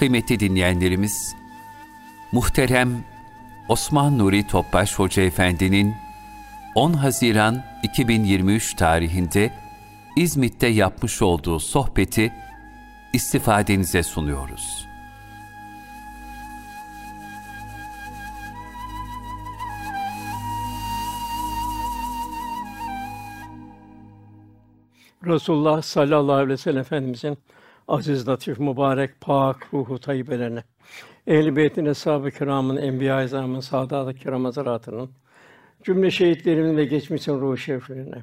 Kıymetli dinleyenlerimiz, muhterem Osman Nuri Topbaş Hoca Efendi'nin 10 Haziran 2023 tarihinde İzmit'te yapmış olduğu sohbeti istifadenize sunuyoruz. Resulullah sallallahu aleyhi ve sellem Efendimizin aziz, latif, mübarek, pak ruhu tayyibelerine, ehl-i beytin, eshab-ı kiramın, enbiya-i azamın, saadat-ı kiram hazaratının, cümle şehitlerimizin ve geçmişin ruhu şeriflerine,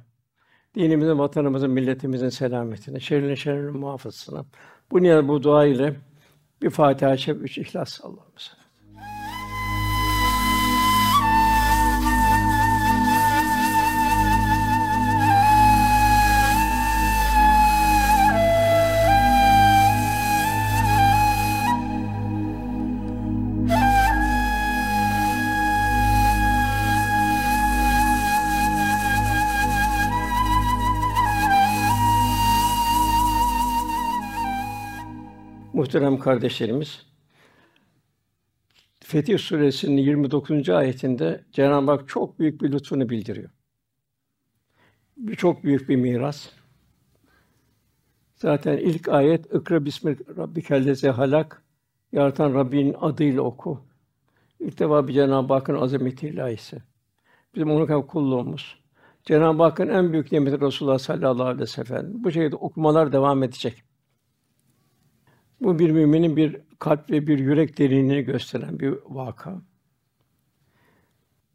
dinimizin, vatanımızın, milletimizin selametine, şerrin şerrin muhafızasına. Bu niyet bu dua ile bir Fatiha-i Şerif, üç İhlas Allah'ım. Muhterem kardeşlerimiz, Fetih Suresi'nin 29. ayetinde Cenab-ı Hak çok büyük bir lütfunu bildiriyor. Bir çok büyük bir miras. Zaten ilk ayet "İkra bismi rabbikellezi halak" yaratan Rabbinin adıyla oku. İlk defa bir Cenab-ı Hakk'ın azameti ilahisi. Bizim onun kulluğumuz. Cenab-ı Hakk'ın en büyük nimeti Resulullah sallallahu aleyhi ve sellem. Bu şekilde okumalar devam edecek. Bu bir müminin bir kalp ve bir yürek derinliğini gösteren bir vaka.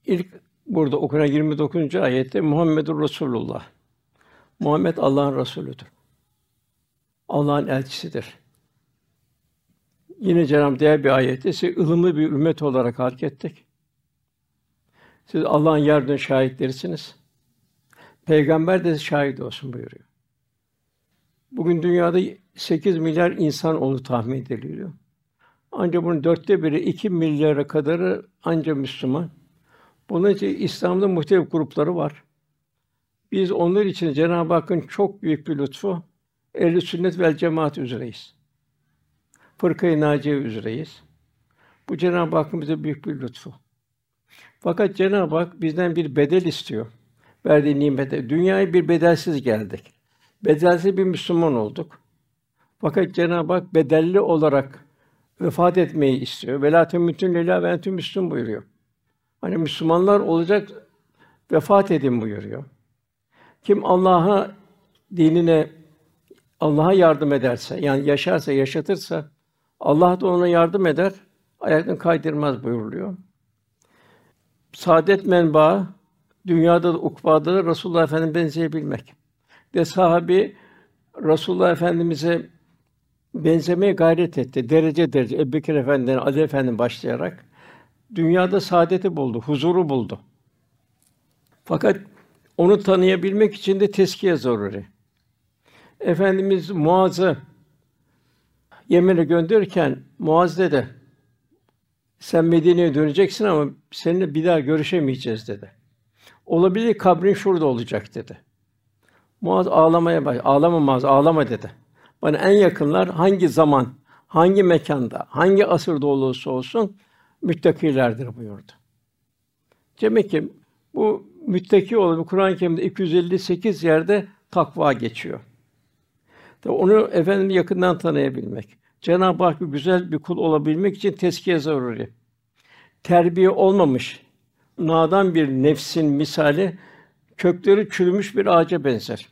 İlk burada okunan 29. ayette Muhammedur Resulullah. Muhammed Allah'ın Resulüdür. Allah'ın elçisidir. Yine Cenab-ı diğer bir ayette siz ılımlı bir ümmet olarak hareket ettik. Siz Allah'ın yardımı şahitlerisiniz. Peygamber de şahit olsun buyuruyor. Bugün dünyada 8 milyar insan onu tahmin ediliyor. Ancak bunun dörtte biri, iki milyara kadarı ancak Müslüman. Bunun için İslam'da muhtelif grupları var. Biz onlar için Cenab-ı Hakk'ın çok büyük bir lütfu, ehl sünnet vel cemaat üzereyiz. Fırkayı naciye üzereyiz. Bu Cenab-ı Hakk'ın bize büyük bir lütfu. Fakat Cenab-ı Hak bizden bir bedel istiyor. Verdiği nimete. Dünyaya bir bedelsiz geldik. Bedelsiz bir Müslüman olduk. Fakat Cenab-ı Hak bedelli olarak vefat etmeyi istiyor. Velâ temutun lillâ ve entüm müslüm buyuruyor. Hani Müslümanlar olacak vefat edin buyuruyor. Kim Allah'a dinine Allah'a yardım ederse, yani yaşarsa, yaşatırsa Allah da ona yardım eder, ayaktan kaydırmaz buyuruluyor. Saadet menbaı dünyada da ukbada da Resulullah Efendimize benzeyebilmek. De sahabi Resulullah Efendimize benzemeye gayret etti. Derece derece Ebubekir Efendi'den Ali Efendi başlayarak dünyada saadeti buldu, huzuru buldu. Fakat onu tanıyabilmek için de teskiye zaruri. Efendimiz Muaz'ı Yemen'e gönderirken Muaz dedi, sen Medine'ye döneceksin ama seninle bir daha görüşemeyeceğiz dedi. Olabilir kabrin şurada olacak dedi. Muaz ağlamaya baş, ağlama Muaz, ağlama dedi. Bana en yakınlar hangi zaman, hangi mekanda, hangi asırda olursa olsun müttakilerdir buyurdu. Demek ki bu müttaki olan Kur'an-ı Kerim'de 258 yerde takva geçiyor. Tabi onu efendim yakından tanıyabilmek. Cenab-ı Hak güzel bir kul olabilmek için teskiye zaruri. Terbiye olmamış nadan bir nefsin misali kökleri çürümüş bir ağaca benzer.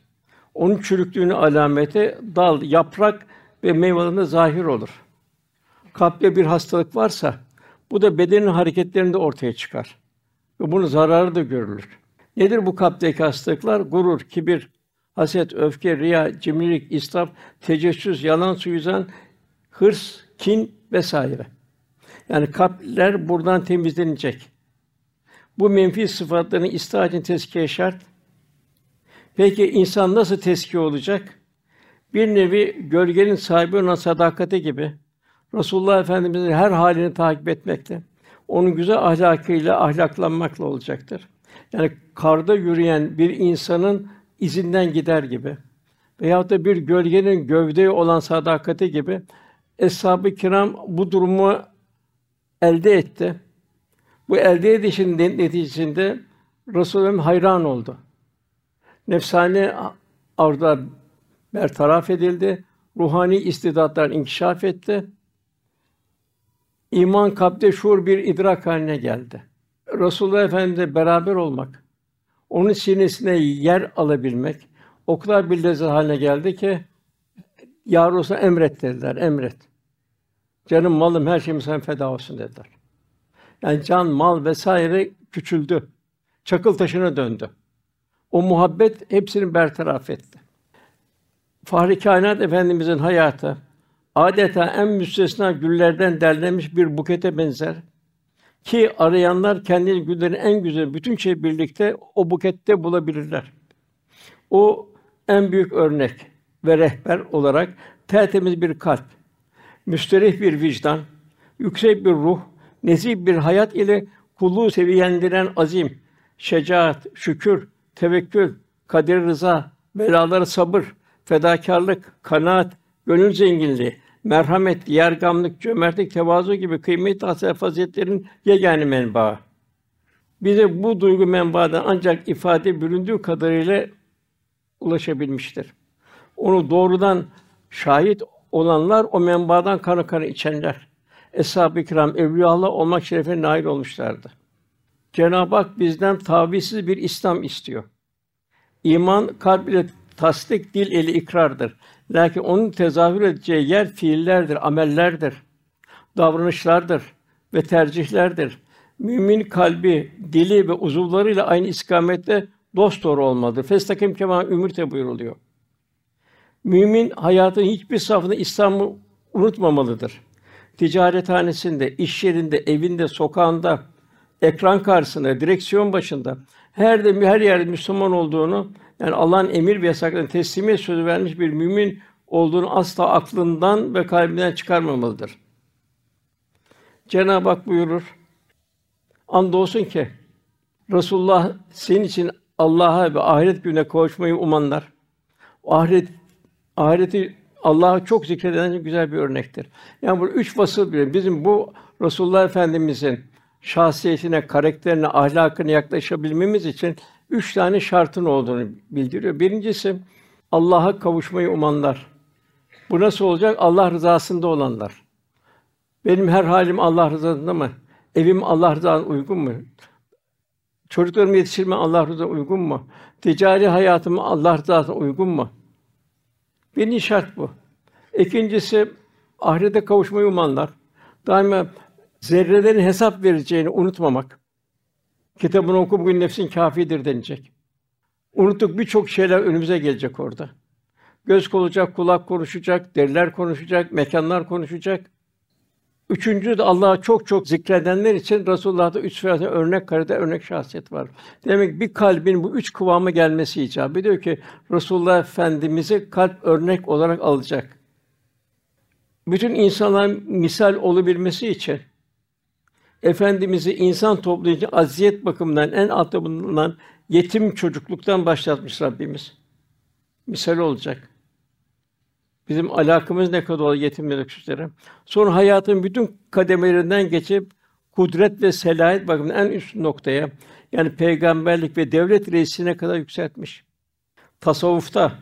Onun çürüklüğünün alameti dal, yaprak ve meyvelerinde zahir olur. Kalpte bir hastalık varsa bu da bedenin hareketlerinde ortaya çıkar. Ve bunun zararı da görülür. Nedir bu kalpteki hastalıklar? Gurur, kibir, haset, öfke, riya, cimrilik, israf, tecessüs, yalan suizan, hırs, kin vesaire. Yani kalpler buradan temizlenecek. Bu menfi sıfatların için tezkiye şart. Peki insan nasıl teskiye olacak? Bir nevi gölgenin sahibi olan sadakati gibi Resulullah Efendimiz'in her halini takip etmekle, onun güzel ahlakıyla ahlaklanmakla olacaktır. Yani karda yürüyen bir insanın izinden gider gibi veyahut da bir gölgenin gövdeye olan sadakati gibi Eshab-ı kiram bu durumu elde etti. Bu elde edişin neticesinde Resulullah hayran oldu. Nefsani arzular bertaraf edildi. Ruhani istidatlar inkişaf etti. İman kalpte şuur bir idrak haline geldi. Resulullah Efendimizle beraber olmak, onun sinesine yer alabilmek o kadar bir lezzet haline geldi ki Ya Resulallah emret dediler, emret. Canım, malım, her şeyim sen feda olsun dediler. Yani can, mal vesaire küçüldü. Çakıl taşına döndü. O muhabbet hepsini bertaraf etti. Fahri Kainat Efendimizin hayatı adeta en müstesna güllerden derlenmiş bir bukete benzer. Ki arayanlar kendini güllerin en güzel bütün şey birlikte o bukette bulabilirler. O en büyük örnek ve rehber olarak tertemiz bir kalp, müsterih bir vicdan, yüksek bir ruh, nezih bir hayat ile kulluğu seviyendiren azim, şecaat, şükür, tevekkül, kader rıza, belalara sabır, fedakarlık, kanaat, gönül zenginliği, merhamet, yergamlık, cömertlik, tevazu gibi kıymetli hasret faziletlerin yegâne menbaı. Bize bu duygu menbaadan ancak ifade büründüğü kadarıyla ulaşabilmiştir. Onu doğrudan şahit olanlar o menbaadan kanı kanı içenler. Eshab-ı kiram evliyaullah olmak şerefine nail olmuşlardı. Cenab-ı Hak bizden tavizsiz bir İslam istiyor. İman kalp ile tasdik, dil ile ikrardır. Lakin onun tezahür edeceği yer fiillerdir, amellerdir, davranışlardır ve tercihlerdir. Mümin kalbi, dili ve uzuvlarıyla aynı istikamette dost doğru olmalıdır. Festakim kema ümürte buyuruluyor. Mümin hayatın hiçbir safhada İslam'ı unutmamalıdır. Ticarethanesinde, iş yerinde, evinde, sokağında, ekran karşısında, direksiyon başında her de her yerde Müslüman olduğunu yani Allah'ın emir ve yasaklarına teslimiyet sözü vermiş bir mümin olduğunu asla aklından ve kalbinden çıkarmamalıdır. Cenab-ı Hak buyurur. Andolsun ki Resulullah senin için Allah'a ve ahiret gününe kavuşmayı umanlar. Ahiret ahireti Allah'a çok zikreden güzel bir örnektir. Yani bu üç vasıl bir bizim bu Resulullah Efendimizin şahsiyetine, karakterine, ahlakına yaklaşabilmemiz için üç tane şartın olduğunu bildiriyor. Birincisi Allah'a kavuşmayı umanlar. Bu nasıl olacak? Allah rızasında olanlar. Benim her halim Allah rızasında mı? Evim Allah rızasına uygun mu? Çocuklarımı yetiştirme Allah rızasına uygun mu? Ticari hayatım Allah rızasına uygun mu? Birinci şart bu. İkincisi ahirete kavuşmayı umanlar. Daima zerrelerin hesap vereceğini unutmamak. Kitabını oku bugün nefsin kâfidir denilecek. Unuttuk birçok şeyler önümüze gelecek orada. Göz konuşacak, kulak konuşacak, deriler konuşacak, mekanlar konuşacak. Üçüncü de Allah'ı çok çok zikredenler için Resulullah'ta üç sıfatı örnek karede örnek şahsiyet var. Demek bir kalbin bu üç kıvamı gelmesi icap ediyor ki Resulullah Efendimizi kalp örnek olarak alacak. Bütün insanlar misal olabilmesi için Efendimizi insan toplayıcı aziyet bakımından en altta bulunan yetim çocukluktan başlatmış Rabbimiz. Misal olacak. Bizim alakamız ne kadar olur yetimlere, küçüklere. Sonra hayatın bütün kademelerinden geçip kudret ve selahiyet bakımından en üst noktaya yani peygamberlik ve devlet reisine kadar yükseltmiş. Tasavvufta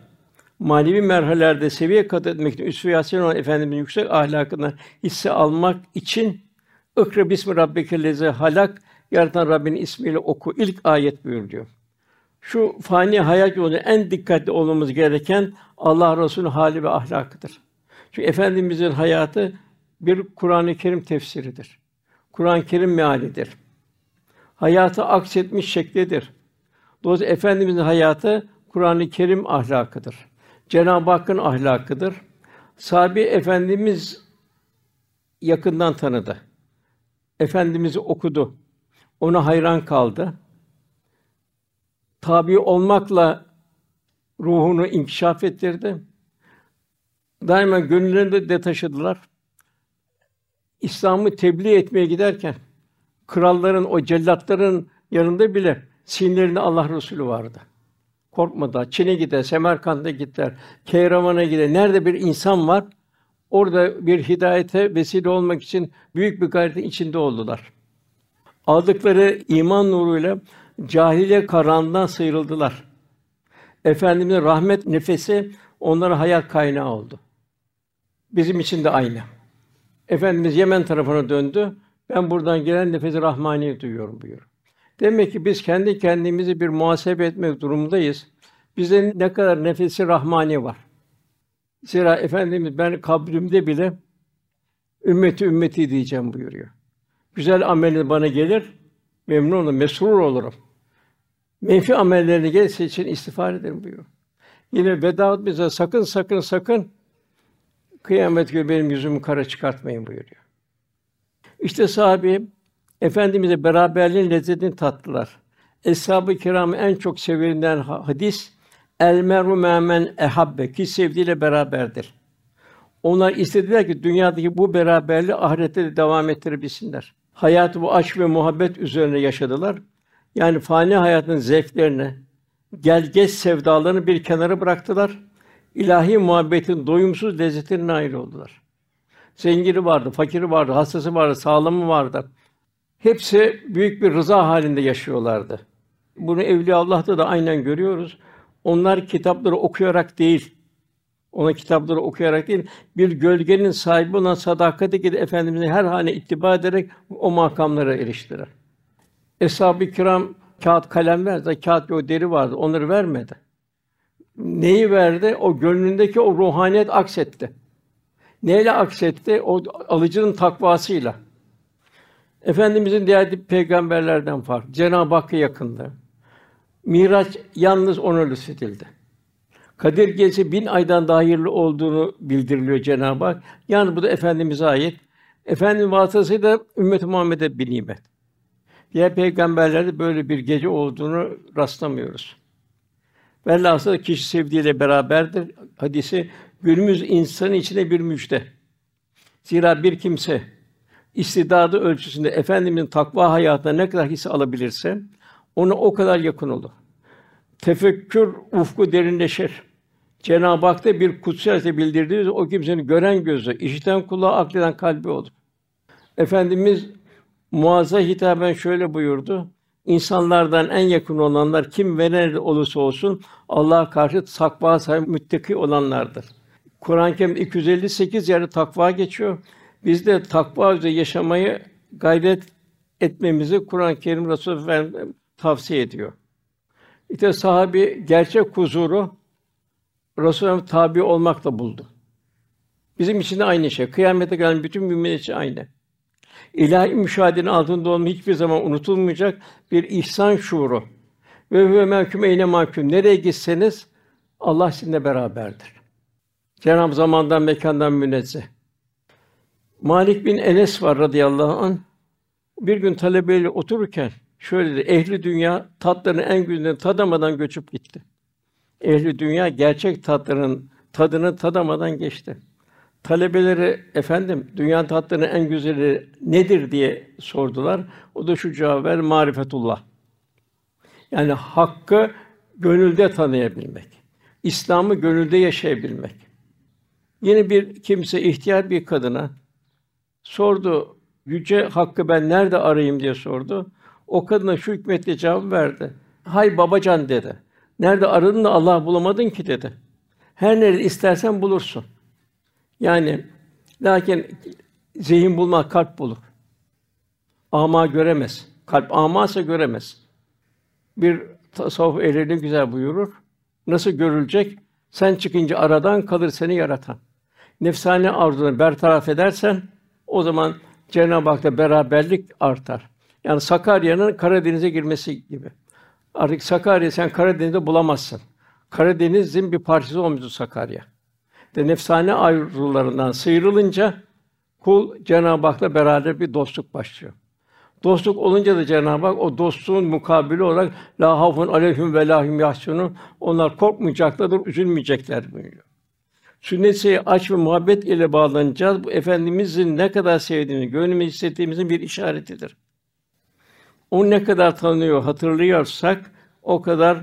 manevi merhalelerde seviye kat etmek için üsve olan efendimizin yüksek ahlakından hisse almak için İkra bismi rabbikellezi halak yaratan Rabbinin ismiyle oku. İlk ayet buyuruyor. Şu fani hayat yolunda en dikkatli olmamız gereken Allah Resulü'nün hali ve ahlakıdır. Çünkü efendimizin hayatı bir Kur'an-ı Kerim tefsiridir. Kur'an-ı Kerim mealidir. Hayatı aksetmiş şeklidir. Dolayısıyla efendimizin hayatı Kur'an-ı Kerim ahlakıdır. Cenab-ı Hakk'ın ahlakıdır. Sahabi efendimiz yakından tanıdı. Efendimiz'i okudu. Ona hayran kaldı. Tabi olmakla ruhunu inkişaf ettirdi. Daima gönüllerinde de taşıdılar. İslam'ı tebliğ etmeye giderken kralların, o cellatların yanında bile sinirlerinde Allah Resulü vardı. Korkmadı. Çin'e gider, Semerkant'a gider, Keyraman'a gider. Nerede bir insan var, orada bir hidayete vesile olmak için büyük bir gayretin içinde oldular. Aldıkları iman nuruyla cahiliye karanlığından sıyrıldılar. Efendimizin rahmet nefesi onlara hayat kaynağı oldu. Bizim için de aynı. Efendimiz Yemen tarafına döndü. Ben buradan gelen nefesi rahmani duyuyorum buyuruyor. Demek ki biz kendi kendimizi bir muhasebe etmek durumundayız. Bizde ne kadar nefesi rahmani var. Zira Efendimiz ben kabrimde bile ümmeti ümmeti diyeceğim buyuruyor. Güzel ameli bana gelir, memnun olurum, mesrur olurum. Menfi amellerini gelirse için istiğfar ederim buyuruyor. Yine veda bize sakın sakın sakın kıyamet günü benim yüzümü kara çıkartmayın buyuruyor. İşte sahabi Efendimizle beraberliğin lezzetini tattılar. Eshab-ı kiram en çok sevilen hadis El meru memen ehabbe ki sevdiğiyle beraberdir. Onlar istediler ki dünyadaki bu beraberliği ahirette de devam ettirebilsinler. Hayatı bu aşk ve muhabbet üzerine yaşadılar. Yani fani hayatın zevklerini, gel geç sevdalarını bir kenara bıraktılar. İlahi muhabbetin doyumsuz lezzetine nail oldular. Zengini vardı, fakiri vardı, hastası vardı, sağlamı vardı. Hepsi büyük bir rıza halinde yaşıyorlardı. Bunu Evliya Allah'ta da aynen görüyoruz. Onlar kitapları okuyarak değil, ona kitapları okuyarak değil, bir gölgenin sahibi olan sadakati gibi efendimizin her hane ittiba ederek o makamlara eriştiler. Eshab-ı kiram kağıt kalem verdi, kağıt o deri vardı, onları vermedi. Neyi verdi? O gönlündeki o ruhaniyet aksetti. Neyle aksetti? O alıcının takvasıyla. Efendimizin diğer peygamberlerden farklı. Cenab-ı Hakk'a yakındı. Miraç yalnız ona lütfedildi. Kadir Gecesi bin aydan daha hayırlı olduğunu bildiriliyor Cenab-ı Hak. Yani bu da efendimize ait. Efendimiz vasıtasıyla ümmet Muhammed'e bir nimet. Diğer peygamberlerde böyle bir gece olduğunu rastlamıyoruz. Velhasıl kişi sevdiğiyle beraberdir. Hadisi günümüz insanı içine bir müjde. Zira bir kimse istidadı ölçüsünde efendimizin takva hayatına ne kadar hisse alabilirse ona o kadar yakın olur. Tefekkür ufku derinleşir. Cenab-ı Hak da bir kutsiyete bildirdiği o kimsenin gören gözü, işiten kulağı, akleden kalbi olur. Efendimiz Muaz'a hitaben şöyle buyurdu: İnsanlardan en yakın olanlar kim ve nerede olursa olsun Allah'a karşı takva sahibi müttaki olanlardır. Kur'an-ı Kerim 258 yerde takva geçiyor. Biz de takva üzere yaşamayı gayret etmemizi Kur'an-ı Kerim Resulü Efendimiz tavsiye ediyor. İşte sahabi gerçek huzuru Resulü'ne tabi olmakla buldu. Bizim için de aynı şey. Kıyamete gelen bütün mümin için aynı. İlahi müşahedenin altında olma hiçbir zaman unutulmayacak bir ihsan şuuru. Ve huve mahkum eyne mahkum. Nereye gitseniz Allah sizinle beraberdir. Cenab-ı zamandan mekandan münezzeh. Malik bin Enes var radıyallahu an. Bir gün talebeyle otururken şöyle dedi, ehli dünya tatlarını en güzelini tadamadan göçüp gitti. Ehli dünya gerçek tatların tadını tadamadan geçti. Talebeleri efendim dünya tatlarının en güzeli nedir diye sordular. O da şu cevap ver marifetullah. Yani hakkı gönülde tanıyabilmek. İslam'ı gönülde yaşayabilmek. Yine bir kimse ihtiyar bir kadına sordu. Yüce hakkı ben nerede arayayım diye sordu. O kadına şu hikmetle cevap verdi. Hay babacan dedi. Nerede aradın da Allah bulamadın ki dedi. Her nerede istersen bulursun. Yani lakin zihin bulmak kalp bulur. Ama göremez. Kalp amasa göremez. Bir tasavvuf ehli güzel buyurur. Nasıl görülecek? Sen çıkınca aradan kalır seni yaratan. Nefsane arzunu bertaraf edersen o zaman Cenab-ı Hak'la beraberlik artar. Yani Sakarya'nın Karadeniz'e girmesi gibi. Artık Sakarya sen Karadeniz'de bulamazsın. Karadeniz'in bir parçası olmuştu Sakarya. De nefsane arzularından sıyrılınca kul Cenab-ı Hak'la beraber bir dostluk başlıyor. Dostluk olunca da Cenab-ı Hak o dostluğun mukabili olarak la hafun aleyhim ve lahum yahsunun onlar korkmayacaklardır, üzülmeyecekler buyuruyor. Sünnet-i aç ve muhabbet ile bağlanacağız. Bu efendimizin ne kadar sevdiğini, gönlümüzde hissettiğimizin bir işaretidir. Onu ne kadar tanıyor, hatırlıyorsak o kadar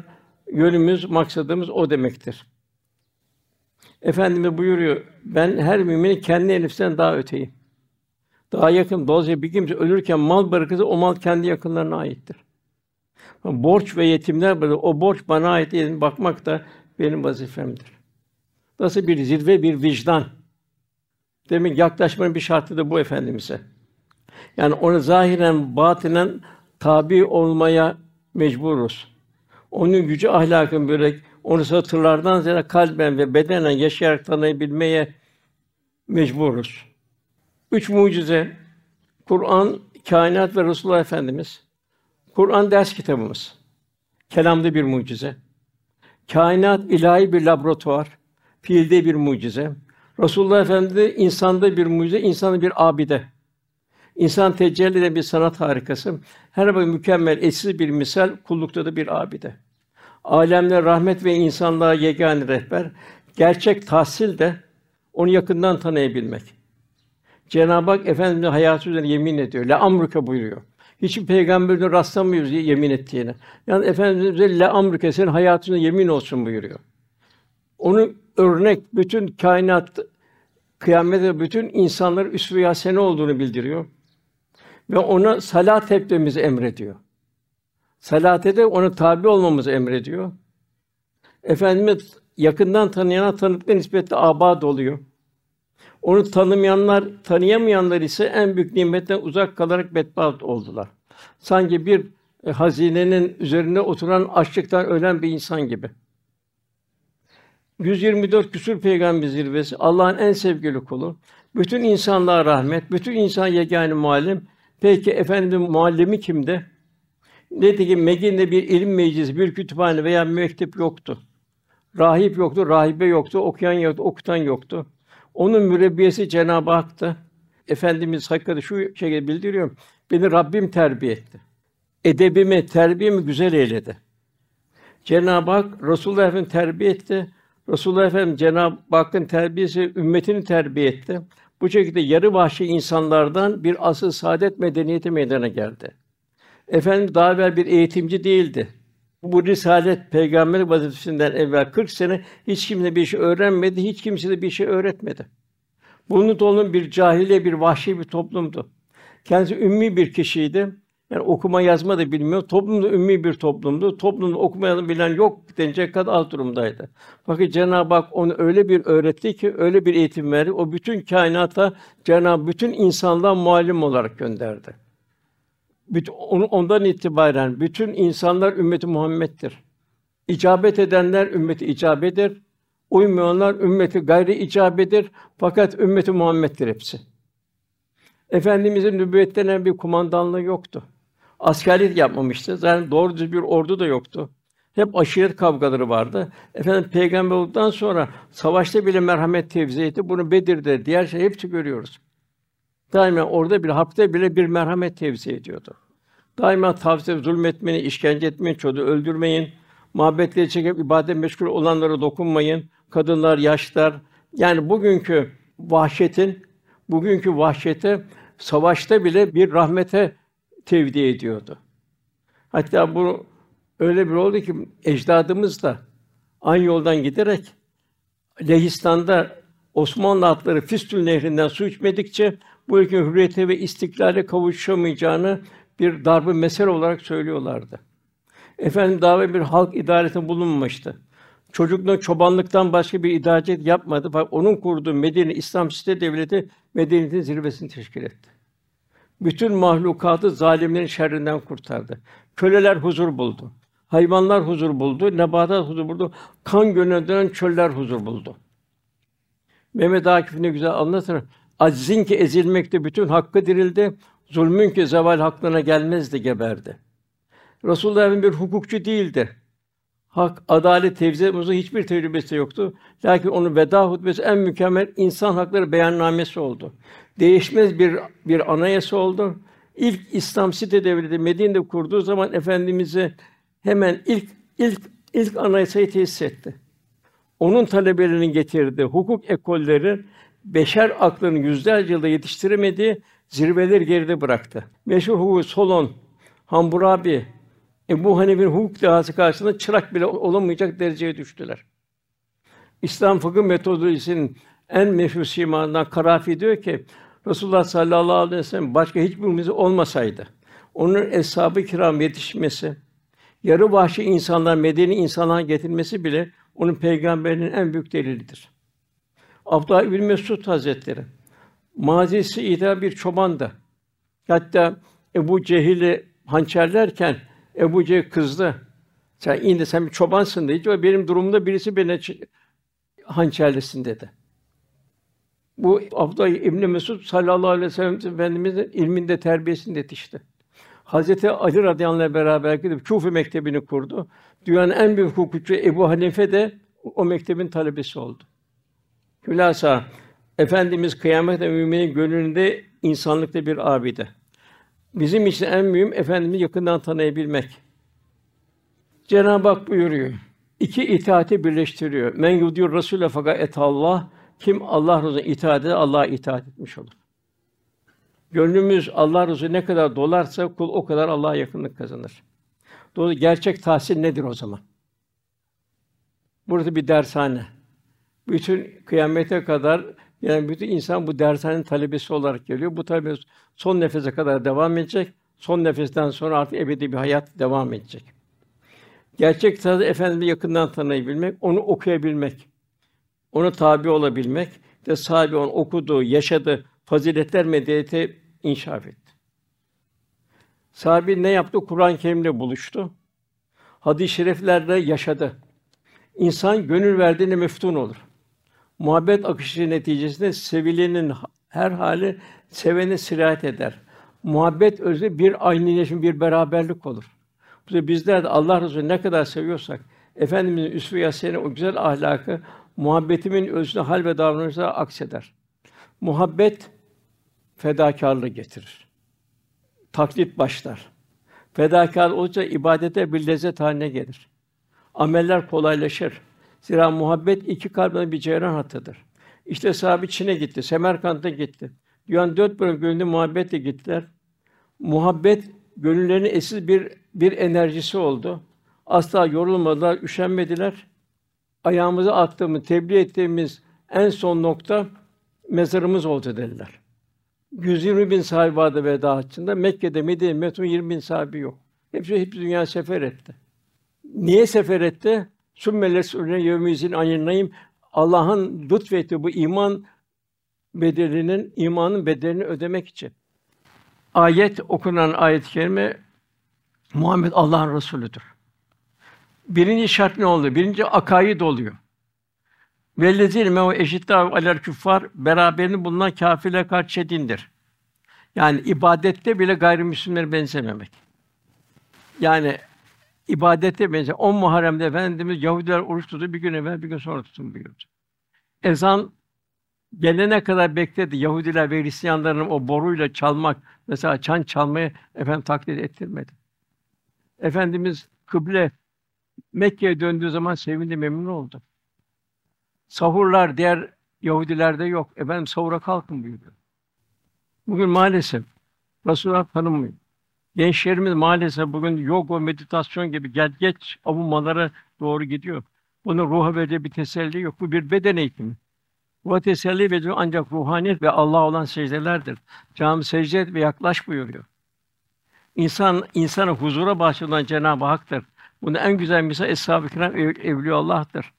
yönümüz, maksadımız o demektir. Efendimiz buyuruyor, ben her müminin kendi nefsinden daha öteyim. Daha yakın. Dolayısıyla bir kimse ölürken mal bırakırsa o mal kendi yakınlarına aittir. Borç ve yetimler böyle o borç bana ait değil. Bakmak da benim vazifemdir. Nasıl bir zirve, bir vicdan. Demek yaklaşmanın bir şartı da bu efendimize. Yani onu zahiren, batinen tabi olmaya mecburuz. Onun gücü ahlakın böyle onu satırlardan ziyade kalben ve bedenen yaşayarak tanıyabilmeye mecburuz. Üç mucize Kur'an, kainat ve Resulullah Efendimiz. Kur'an ders kitabımız. Kelamda bir mucize. Kainat ilahi bir laboratuvar. Fiilde bir mucize. Resulullah Efendimiz insanda bir mucize, insanda bir abide. İnsan tecelli eden bir sanat harikası. Her bir mükemmel, eşsiz bir misal, kullukta da bir abide. Alemler rahmet ve insanlığa yegâne rehber. Gerçek tahsil de onu yakından tanıyabilmek. Cenab-ı Hak Efendimiz'in hayatı üzerine yemin ediyor. La amruka buyuruyor. Hiçbir peygamberine rastlamıyoruz yemin ettiğine. Yani Efendimiz la amruka senin hayatına yemin olsun buyuruyor. Onu örnek bütün kainat kıyamete bütün insanlar üsve-i hasene olduğunu bildiriyor. Ve ona salat etmemizi emrediyor. Salate de ona tabi olmamızı emrediyor. Efendimiz yakından tanıyana tanıkla nispetle abad oluyor. Onu tanımayanlar, tanıyamayanlar ise en büyük nimetten uzak kalarak bedbaht oldular. Sanki bir e, hazinenin üzerine oturan açlıktan ölen bir insan gibi. 124 küsur peygamber zirvesi, Allah'ın en sevgili kulu. Bütün insanlığa rahmet, bütün insan yegâne muallim. Peki efendim muallimi kimdi? Nitekim Medine'de bir ilim meclisi, bir kütüphane veya mektep yoktu. Rahip yoktu, rahibe yoktu, okuyan yoktu, okutan yoktu. Onun mürebbiyesi Cenab-ı Hak'tı. Efendimiz hakikaten şu şekilde bildiriyor. Beni Rabbim terbiye etti. Edebimi, terbiyemi güzel eyledi. Cenab-ı Hak Resulullah Efendimiz terbiye etti. Resulullah Efendimiz Cenab-ı Hakk'ın terbiyesi ümmetini terbiye etti. Bu şekilde yarı vahşi insanlardan bir asıl saadet medeniyeti meydana geldi. Efendim daha evvel bir eğitimci değildi. Bu risalet peygamber vazifesinden evvel 40 sene hiç kimse bir şey öğrenmedi, hiç kimse de bir şey öğretmedi. Bunun toplum bir cahiliye, bir vahşi bir toplumdu. Kendisi ümmi bir kişiydi. Yani okuma yazma da bilmiyor. Toplumda ümmi bir toplumdu. Toplumda okuma yazma bilen yok denecek kadar alt durumdaydı. Fakat Cenab-ı Hak onu öyle bir öğretti ki, öyle bir eğitim verdi. O bütün kainata Cenab-ı bütün insanlığa muallim olarak gönderdi. Bütün, ondan itibaren bütün insanlar ümmeti Muhammed'dir. İcabet edenler ümmeti icabedir. Uymayanlar ümmeti gayri icabedir. Fakat ümmeti Muhammed'dir hepsi. Efendimizin nübüvvetten bir kumandanlığı yoktu. Askerlik yapmamıştı. Zaten doğru düz bir ordu da yoktu. Hep aşiret kavgaları vardı. Efendim peygamber olduktan sonra savaşta bile merhamet tevzi etti. Bunu Bedir'de, diğer şey hepsi görüyoruz. Daima orada bir harpte bile bir merhamet tevzi ediyordu. Daima tavsiye zulmetmeyin, işkence etmeyin, çocuğu öldürmeyin, muhabbetleri çekip ibadet meşgul olanlara dokunmayın. Kadınlar, yaşlar. Yani bugünkü vahşetin, bugünkü vahşete savaşta bile bir rahmete tevdi ediyordu. Hatta bu öyle bir oldu ki ecdadımız da aynı yoldan giderek Lehistan'da Osmanlı atları Fistül Nehri'nden su içmedikçe bu ülkenin hürriyete ve istiklale kavuşamayacağını bir darbe mesele olarak söylüyorlardı. Efendim daha bir halk idareti bulunmamıştı. Çocukluğunda çobanlıktan başka bir idarecet yapmadı. Fakat onun kurduğu Medine İslam Site Devleti medeniyetin zirvesini teşkil etti. Bütün mahlukatı zalimlerin şerrinden kurtardı. Köleler huzur buldu. Hayvanlar huzur buldu, nebatat huzur buldu. Kan gönülden çöller huzur buldu. Mehmet Akif ne güzel anlatır. Aczin ki ezilmekte bütün hakkı dirildi. Zulmün ki zeval hakkına gelmezdi geberdi. Resulullah bir hukukçu değildi. Hak, adalet, tevzi hiçbir tecrübesi yoktu. Lakin onun veda hutbesi en mükemmel insan hakları beyannamesi oldu. Değişmez bir bir anayasa oldu. İlk İslam site devleti Medine'de kurduğu zaman efendimizi hemen ilk ilk ilk anayasayı tesis etti. Onun talebelerinin getirdiği hukuk ekolleri beşer aklının yüzlerce yılda yetiştiremediği zirveleri geride bıraktı. Meşhur hukuk Solon, Hammurabi, Ebu Hanife'nin hukuk dehası karşısında çırak bile olamayacak dereceye düştüler. İslam fıkıh metodolojisinin en meşhur simalarından Karafi diyor ki Resulullah sallallahu aleyhi ve sellem başka hiçbirimiz olmasaydı onun eshab-ı kiram yetişmesi, yarı vahşi insanlar medeni insanlar getirmesi bile onun peygamberinin en büyük delilidir. Abdullah İbn Mesud Hazretleri mazisi ida bir çobandı. Hatta Ebu Cehil'i hançerlerken Ebu Cehil kızdı. Sen indi sen bir çobansın dedi. Ve benim durumumda birisi beni hançerlesin dedi. Bu Abdullah İbn Mesud sallallahu aleyhi ve sellem Efendimizin ilminde terbiyesinde yetişti. Hazreti Ali radıyallahu anh beraber gidip Kufi mektebini kurdu. Dünyanın en büyük hukukçu Ebu Hanife de o mektebin talebesi oldu. Hülasa Efendimiz kıyamet ve müminin gönlünde insanlıkta bir abide. Bizim için en mühim Efendimizi yakından tanıyabilmek. Cenab-ı Hak buyuruyor. İki itaati birleştiriyor. Men yudiyor Rasûle fakat et Allah kim Allah razı itaat eder, Allah'a itaat etmiş olur. Gönlümüz Allah razı ne kadar dolarsa kul o kadar Allah'a yakınlık kazanır. Dolayısıyla gerçek tahsil nedir o zaman? Burada bir dershane. Bütün kıyamete kadar yani bütün insan bu dershanenin talebesi olarak geliyor. Bu tabi son nefese kadar devam edecek. Son nefesten sonra artık ebedi bir hayat devam edecek. Gerçek tadı Efendimiz'i yakından tanıyabilmek, onu okuyabilmek, ona tabi olabilmek de sahibi onun okuduğu, yaşadığı faziletler medeniyeti inşaf etti. Sahibi ne yaptı? Kur'an-ı Kerim'le buluştu. Hadis-i şeriflerle yaşadı. İnsan gönül verdiğine meftun olur. Muhabbet akışı neticesinde sevilenin her hali sevene sirayet eder. Muhabbet özü bir aynıleşim, bir beraberlik olur. Bizler de Allah Resulü ne kadar seviyorsak Efendimizin üsve-i o güzel ahlakı muhabbetimin özüne hal ve davranışlara akseder. Muhabbet fedakarlığı getirir. Taklit başlar. Fedakar olunca ibadete bir lezzet haline gelir. Ameller kolaylaşır. Zira muhabbet iki kalbin bir ceyran hattıdır. İşte sahabe Çin'e gitti, Semerkant'a gitti. Dünyanın dört bölüm gönlünde muhabbetle gittiler. Muhabbet gönüllerinin eşsiz bir bir enerjisi oldu. Asla yorulmadılar, üşenmediler. Ayağımızı attığımız, tebliğ ettiğimiz en son nokta mezarımız oldu dediler. 120 bin sahibi vardı veda haccında. Mekke'de, Medine, Metin 20 bin sahibi yok. Hepsi, hepsi dünya sefer etti. Niye sefer etti? Sümmeles üne yevmizin ayınlayım. Allah'ın lütfetti bu iman bedelinin, imanın bedelini ödemek için. Ayet okunan ayet-i kerime Muhammed Allah'ın Resulüdür. Birinci şart ne oldu? Birinci akaid oluyor. Vellezîne mehu eşittâ alel küffâr beraberinde bulunan kâfirle karşı şedindir. Yani ibadette bile gayrimüslimlere benzememek. Yani ibadette benzer. On Muharrem'de Efendimiz Yahudiler oruç tuttu bir gün evvel bir gün sonra tutun buyurdu. Ezan gelene kadar bekledi. Yahudiler ve Hristiyanların o boruyla çalmak, mesela çan çalmayı efendim taklit ettirmedi. Efendimiz kıble Mekke'ye döndüğü zaman sevindi, memnun oldu. Sahurlar diğer Yahudilerde yok. Efendim sahura kalkın buyuruyor. Bugün maalesef Resulullah tanınmıyor. Gençlerimiz maalesef bugün yoga, meditasyon gibi gel geç avunmalara doğru gidiyor. Bunun ruha verdiği bir teselli yok. Bu bir beden eğitimi. Bu teselli veriyor ancak ruhaniyet ve Allah olan secdelerdir. Cami secde et ve yaklaş buyuruyor. İnsan insana huzura bahşeden Cenab-ı Hak'tır. Bunun en güzel misal Eshab-ı Kiram ev, Allah'tır.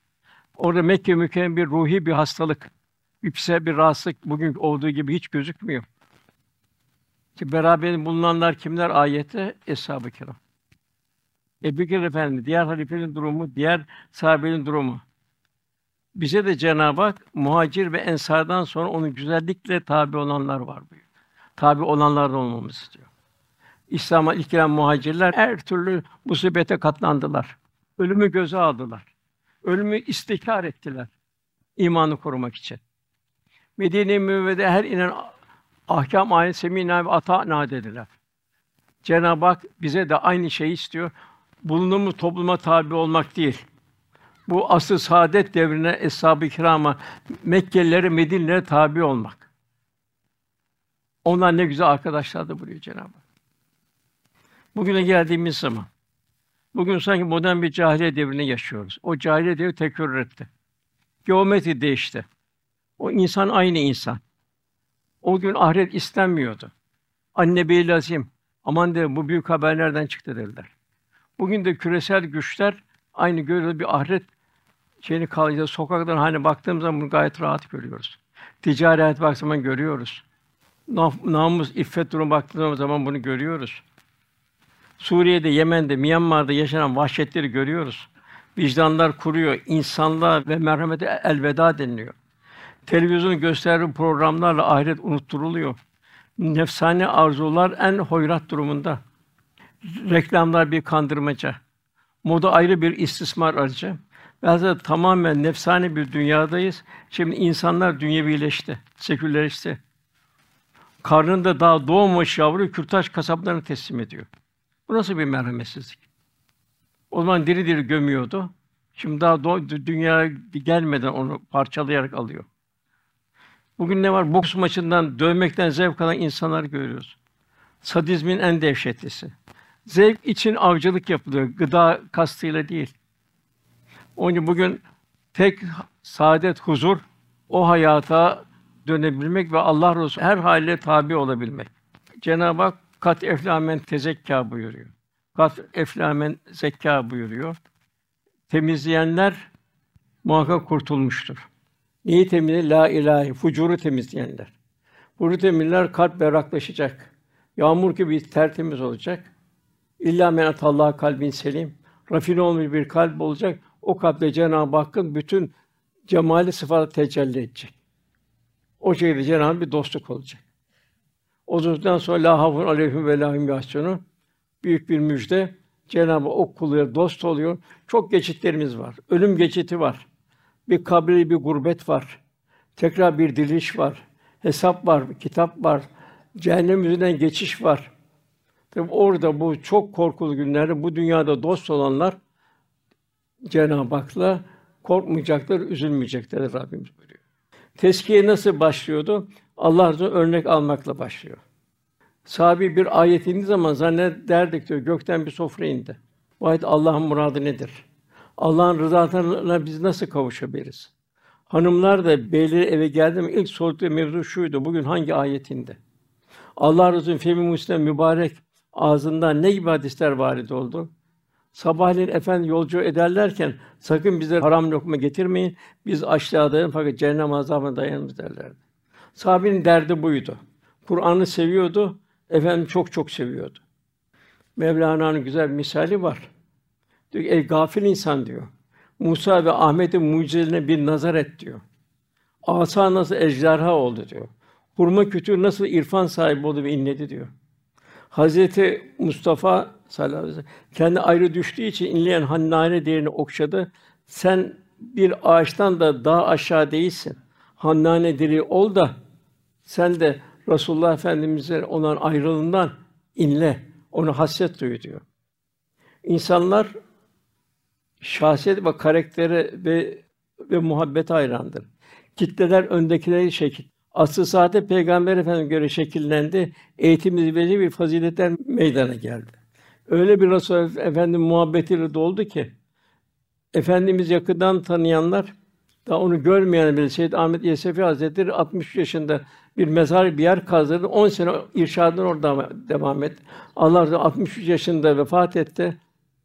Orada Mekke mükemmel bir ruhi bir hastalık, yüksel bir rahatsızlık bugün olduğu gibi hiç gözükmüyor. Ki beraber bulunanlar kimler ayette? Eshab-ı Kiram. Ebu Bekir Efendi, diğer halifenin durumu, diğer sahabenin durumu. Bize de Cenab-ı Hak muhacir ve ensardan sonra onun güzellikle tabi olanlar var buyuruyor. Tabi olanlardan olmamızı istiyor. İslam'a ilk giren muhacirler her türlü musibete katlandılar. Ölümü göze aldılar. Ölümü istikrar ettiler imanı korumak için. Medine-i Münevvere'de her inen ahkam ayet semina ve ata'na dediler. Cenab-ı Hak bize de aynı şeyi istiyor. Bulunduğumuz topluma tabi olmak değil. Bu asıl saadet devrine eshab-ı kirama, Mekkelilere, Medinelilere tabi olmak. Onlar ne güzel arkadaşlardı buraya Cenab-ı Hak. Bugüne geldiğimiz zaman, bugün sanki modern bir cahiliye devrini yaşıyoruz. O cahiliye devri tekrar etti. Geometri değişti. O insan aynı insan. O gün ahiret istenmiyordu. Anne bey lazım. Aman de bu büyük haber nereden çıktı dediler. Bugün de küresel güçler aynı görüyoruz bir ahiret şeyini kalınca sokaktan hani baktığımız zaman bunu gayet rahat görüyoruz. Ticari hayat baktığımız zaman görüyoruz. Namus, iffet durumu baktığımız zaman bunu görüyoruz. Suriye'de, Yemen'de, Myanmar'da yaşanan vahşetleri görüyoruz. Vicdanlar kuruyor, insanlığa ve merhamete elveda deniliyor. Televizyonun gösterdiği programlarla ahiret unutturuluyor. Nefsane arzular en hoyrat durumunda. Reklamlar bir kandırmaca. Moda ayrı bir istismar aracı. Ve tamamen nefsani bir dünyadayız. Şimdi insanlar dünyevileşti, sekülerleşti. Karnında daha doğmamış yavru kürtaj kasaplarına teslim ediyor. Bu nasıl bir merhametsizlik? O zaman diri diri gömüyordu. Şimdi daha doğ, dünyaya gelmeden onu parçalayarak alıyor. Bugün ne var? Boks maçından, dövmekten zevk alan insanlar görüyoruz. Sadizmin en dehşetlisi. Zevk için avcılık yapılıyor, gıda kastıyla değil. Onun için bugün tek saadet, huzur o hayata dönebilmek ve Allah Resulü her haliyle tabi olabilmek. Cenab-ı Hak kat eflamen tezekka buyuruyor. Kat eflamen zekka buyuruyor. Temizleyenler muhakkak kurtulmuştur. Neyi temizler? La ilahi, fucuru temizleyenler. Fucuru temizler kalp berraklaşacak. Yağmur gibi tertemiz olacak. İlla men Allah kalbin selim. Rafine olmuş bir kalp olacak. O kalpte Cenab-ı Hakk'ın bütün cemali sıfatı tecelli edecek. O şekilde Cenab-ı bir dostluk olacak. O dostluktan sonra la havfun aleyhim ve lahim yahsunun büyük bir müjde. Cenab-ı Hak o kuluyla dost oluyor. Çok geçitlerimiz var. Ölüm geçiti var. Bir kabri bir gurbet var. Tekrar bir diliş var. Hesap var, kitap var. Cehennem yüzünden geçiş var. Tabi orada bu çok korkulu günlerde bu dünyada dost olanlar Cenab-ı Hak'la korkmayacaklar, üzülmeyecekler Rabbimiz buyuruyor. Teskiye nasıl başlıyordu? Allah razı örnek almakla başlıyor. Sahabi bir ayet indiği zaman zannederdik diyor, gökten bir sofra indi. Bu ayet Allah'ın muradı nedir? Allah'ın rızasına biz nasıl kavuşabiliriz? Hanımlar da beyleri eve geldi mi ilk sordukları mevzu şuydu. Bugün hangi ayetinde? Allah Resulü Femi Müslim mübarek ağzından ne gibi hadisler varid oldu? Sabahleyin efendi yolcu ederlerken sakın bize haram lokma getirmeyin. Biz aşağıdayız fakat cehennem azabına dayanırız derlerdi. Sahabenin derdi buydu. Kur'an'ı seviyordu, efendim çok çok seviyordu. Mevlana'nın güzel bir misali var. Diyor ki, ey gafil insan diyor. Musa ve Ahmet'in mucizelerine bir nazar et diyor. Asa nasıl ejderha oldu diyor. Hurma kütüğü nasıl irfan sahibi oldu ve inledi diyor. Hazreti Mustafa sallallahu aleyhi ve sellem kendi ayrı düştüğü için inleyen Hannane değerini okşadı. Sen bir ağaçtan da daha aşağı değilsin. Hannane diri ol da sen de Resulullah Efendimiz'e olan ayrılığından inle. Onu hasret duyu diyor. İnsanlar şahsiyet ve karaktere ve ve muhabbet hayrandır. Kitleler öndekileri şekil. Asıl saatte Peygamber Efendimiz göre şekillendi. Eğitim zirvesi bir faziletler meydana geldi. Öyle bir Resul Efendim muhabbetiyle doldu ki Efendimiz yakından tanıyanlar daha onu görmeyen bile Seyyid Ahmet Yesefi Hazretleri 60 yaşında bir mezar bir yer kazdırdı. 10 sene irşadını orada devam etti. Allah da 63 yaşında vefat etti.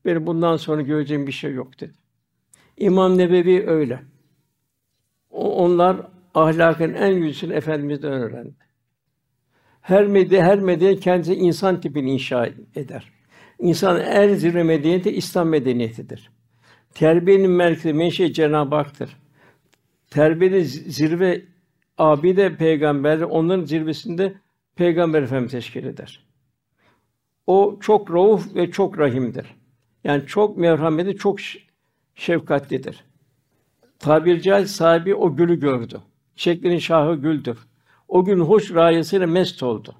Benim bundan sonra göreceğim bir şey yok dedi. İmam Nebevi öyle. Onlar ahlakın en yücesini Efendimiz'den öğrendi. Her medya, her medya kendisi insan tipini inşa eder. İnsan en zirve medeniyeti İslam medeniyetidir. Terbiyenin merkezi menşe Cenab-ı Hak'tır. Terbiyenin zirve abide peygamber, onların zirvesinde peygamber efendimiz teşkil eder. O çok rauf ve çok rahimdir. Yani çok merhametli, çok şefkatlidir. Tabir caiz sahibi o gülü gördü. Çiçeklerin şahı güldür. O gün hoş rayasıyla mest oldu.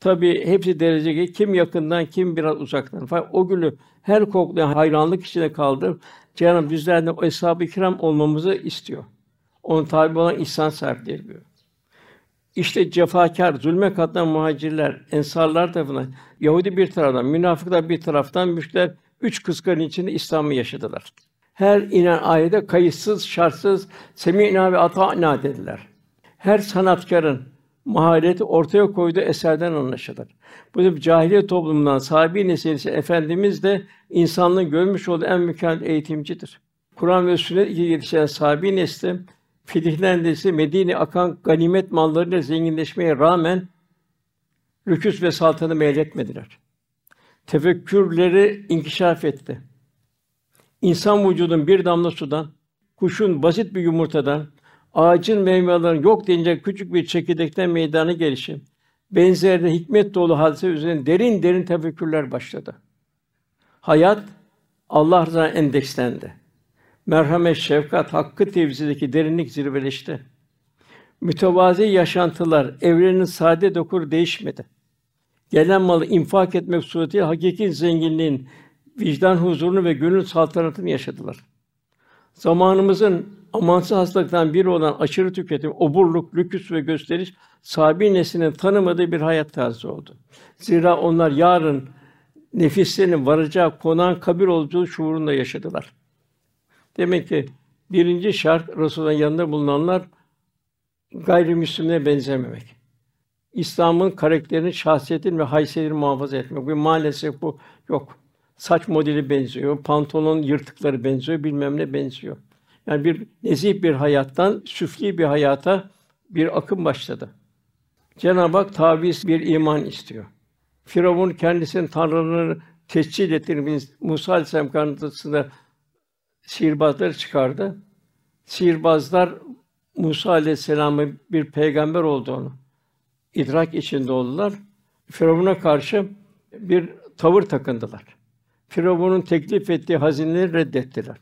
Tabi hepsi dereceli, kim yakından, kim biraz uzaktan. Fakat o gülü her koklayan hayranlık içinde kaldı. Cenab-ı bizlerden o eshab-ı kiram olmamızı istiyor. Onun tabi olan ihsan sahipleri diyor. İşte cefakar, zulme katlanan muhacirler, ensarlar tarafından, Yahudi bir taraftan, münafıklar bir taraftan, müşter üç kıskanın içinde İslam'ı yaşadılar. Her inen ayete kayıtsız, şartsız semînâ ve atâ'nâ dediler. Her sanatkarın mahareti ortaya koyduğu eserden anlaşılır. Bu da cahiliye toplumundan sahibi nesilisi Efendimiz de insanlığın görmüş olduğu en mükemmel eğitimcidir. Kur'an ve sünnet ile yetişen sahibi nesli fitihlendirisi Medine akan ganimet mallarıyla zenginleşmeye rağmen lüküs ve saltanı meyletmediler. Tefekkürleri inkişaf etti. İnsan vücudun bir damla sudan, kuşun basit bir yumurtadan, ağacın meyvelerin yok denilecek küçük bir çekirdekten meydana gelişi, benzeri hikmet dolu hadise üzerine derin derin tefekkürler başladı. Hayat Allah rızasına endekslendi. Merhamet, şefkat, hakkı tevzideki derinlik zirveleşti. Mütevazi yaşantılar evrenin sade dokur değişmedi. Gelen malı infak etmek suretiyle hakiki zenginliğin vicdan huzurunu ve gönül saltanatını yaşadılar. Zamanımızın amansız hastalıktan biri olan aşırı tüketim, oburluk, lüküs ve gösteriş sahibi neslinin tanımadığı bir hayat tarzı oldu. Zira onlar yarın nefislerinin varacağı konağın kabir olduğu şuurunda yaşadılar. Demek ki birinci şart Resulullah'ın yanında bulunanlar gayrimüslimlere benzememek. İslam'ın karakterini, şahsiyetini ve haysiyetini muhafaza etmek. Bu maalesef bu yok. Saç modeli benziyor, pantolon yırtıkları benziyor, bilmem ne benziyor. Yani bir nezih bir hayattan süfli bir hayata bir akım başladı. Cenab-ı Hak taviz bir iman istiyor. Firavun kendisinin tanrılarını tescil ettiğini Musa Aleyhisselam kanıtısında sihirbazları çıkardı. Sihirbazlar Musa Aleyhisselam'ın bir peygamber olduğunu idrak içinde oldular. Firavun'a karşı bir tavır takındılar. Firavun'un teklif ettiği hazineleri reddettiler.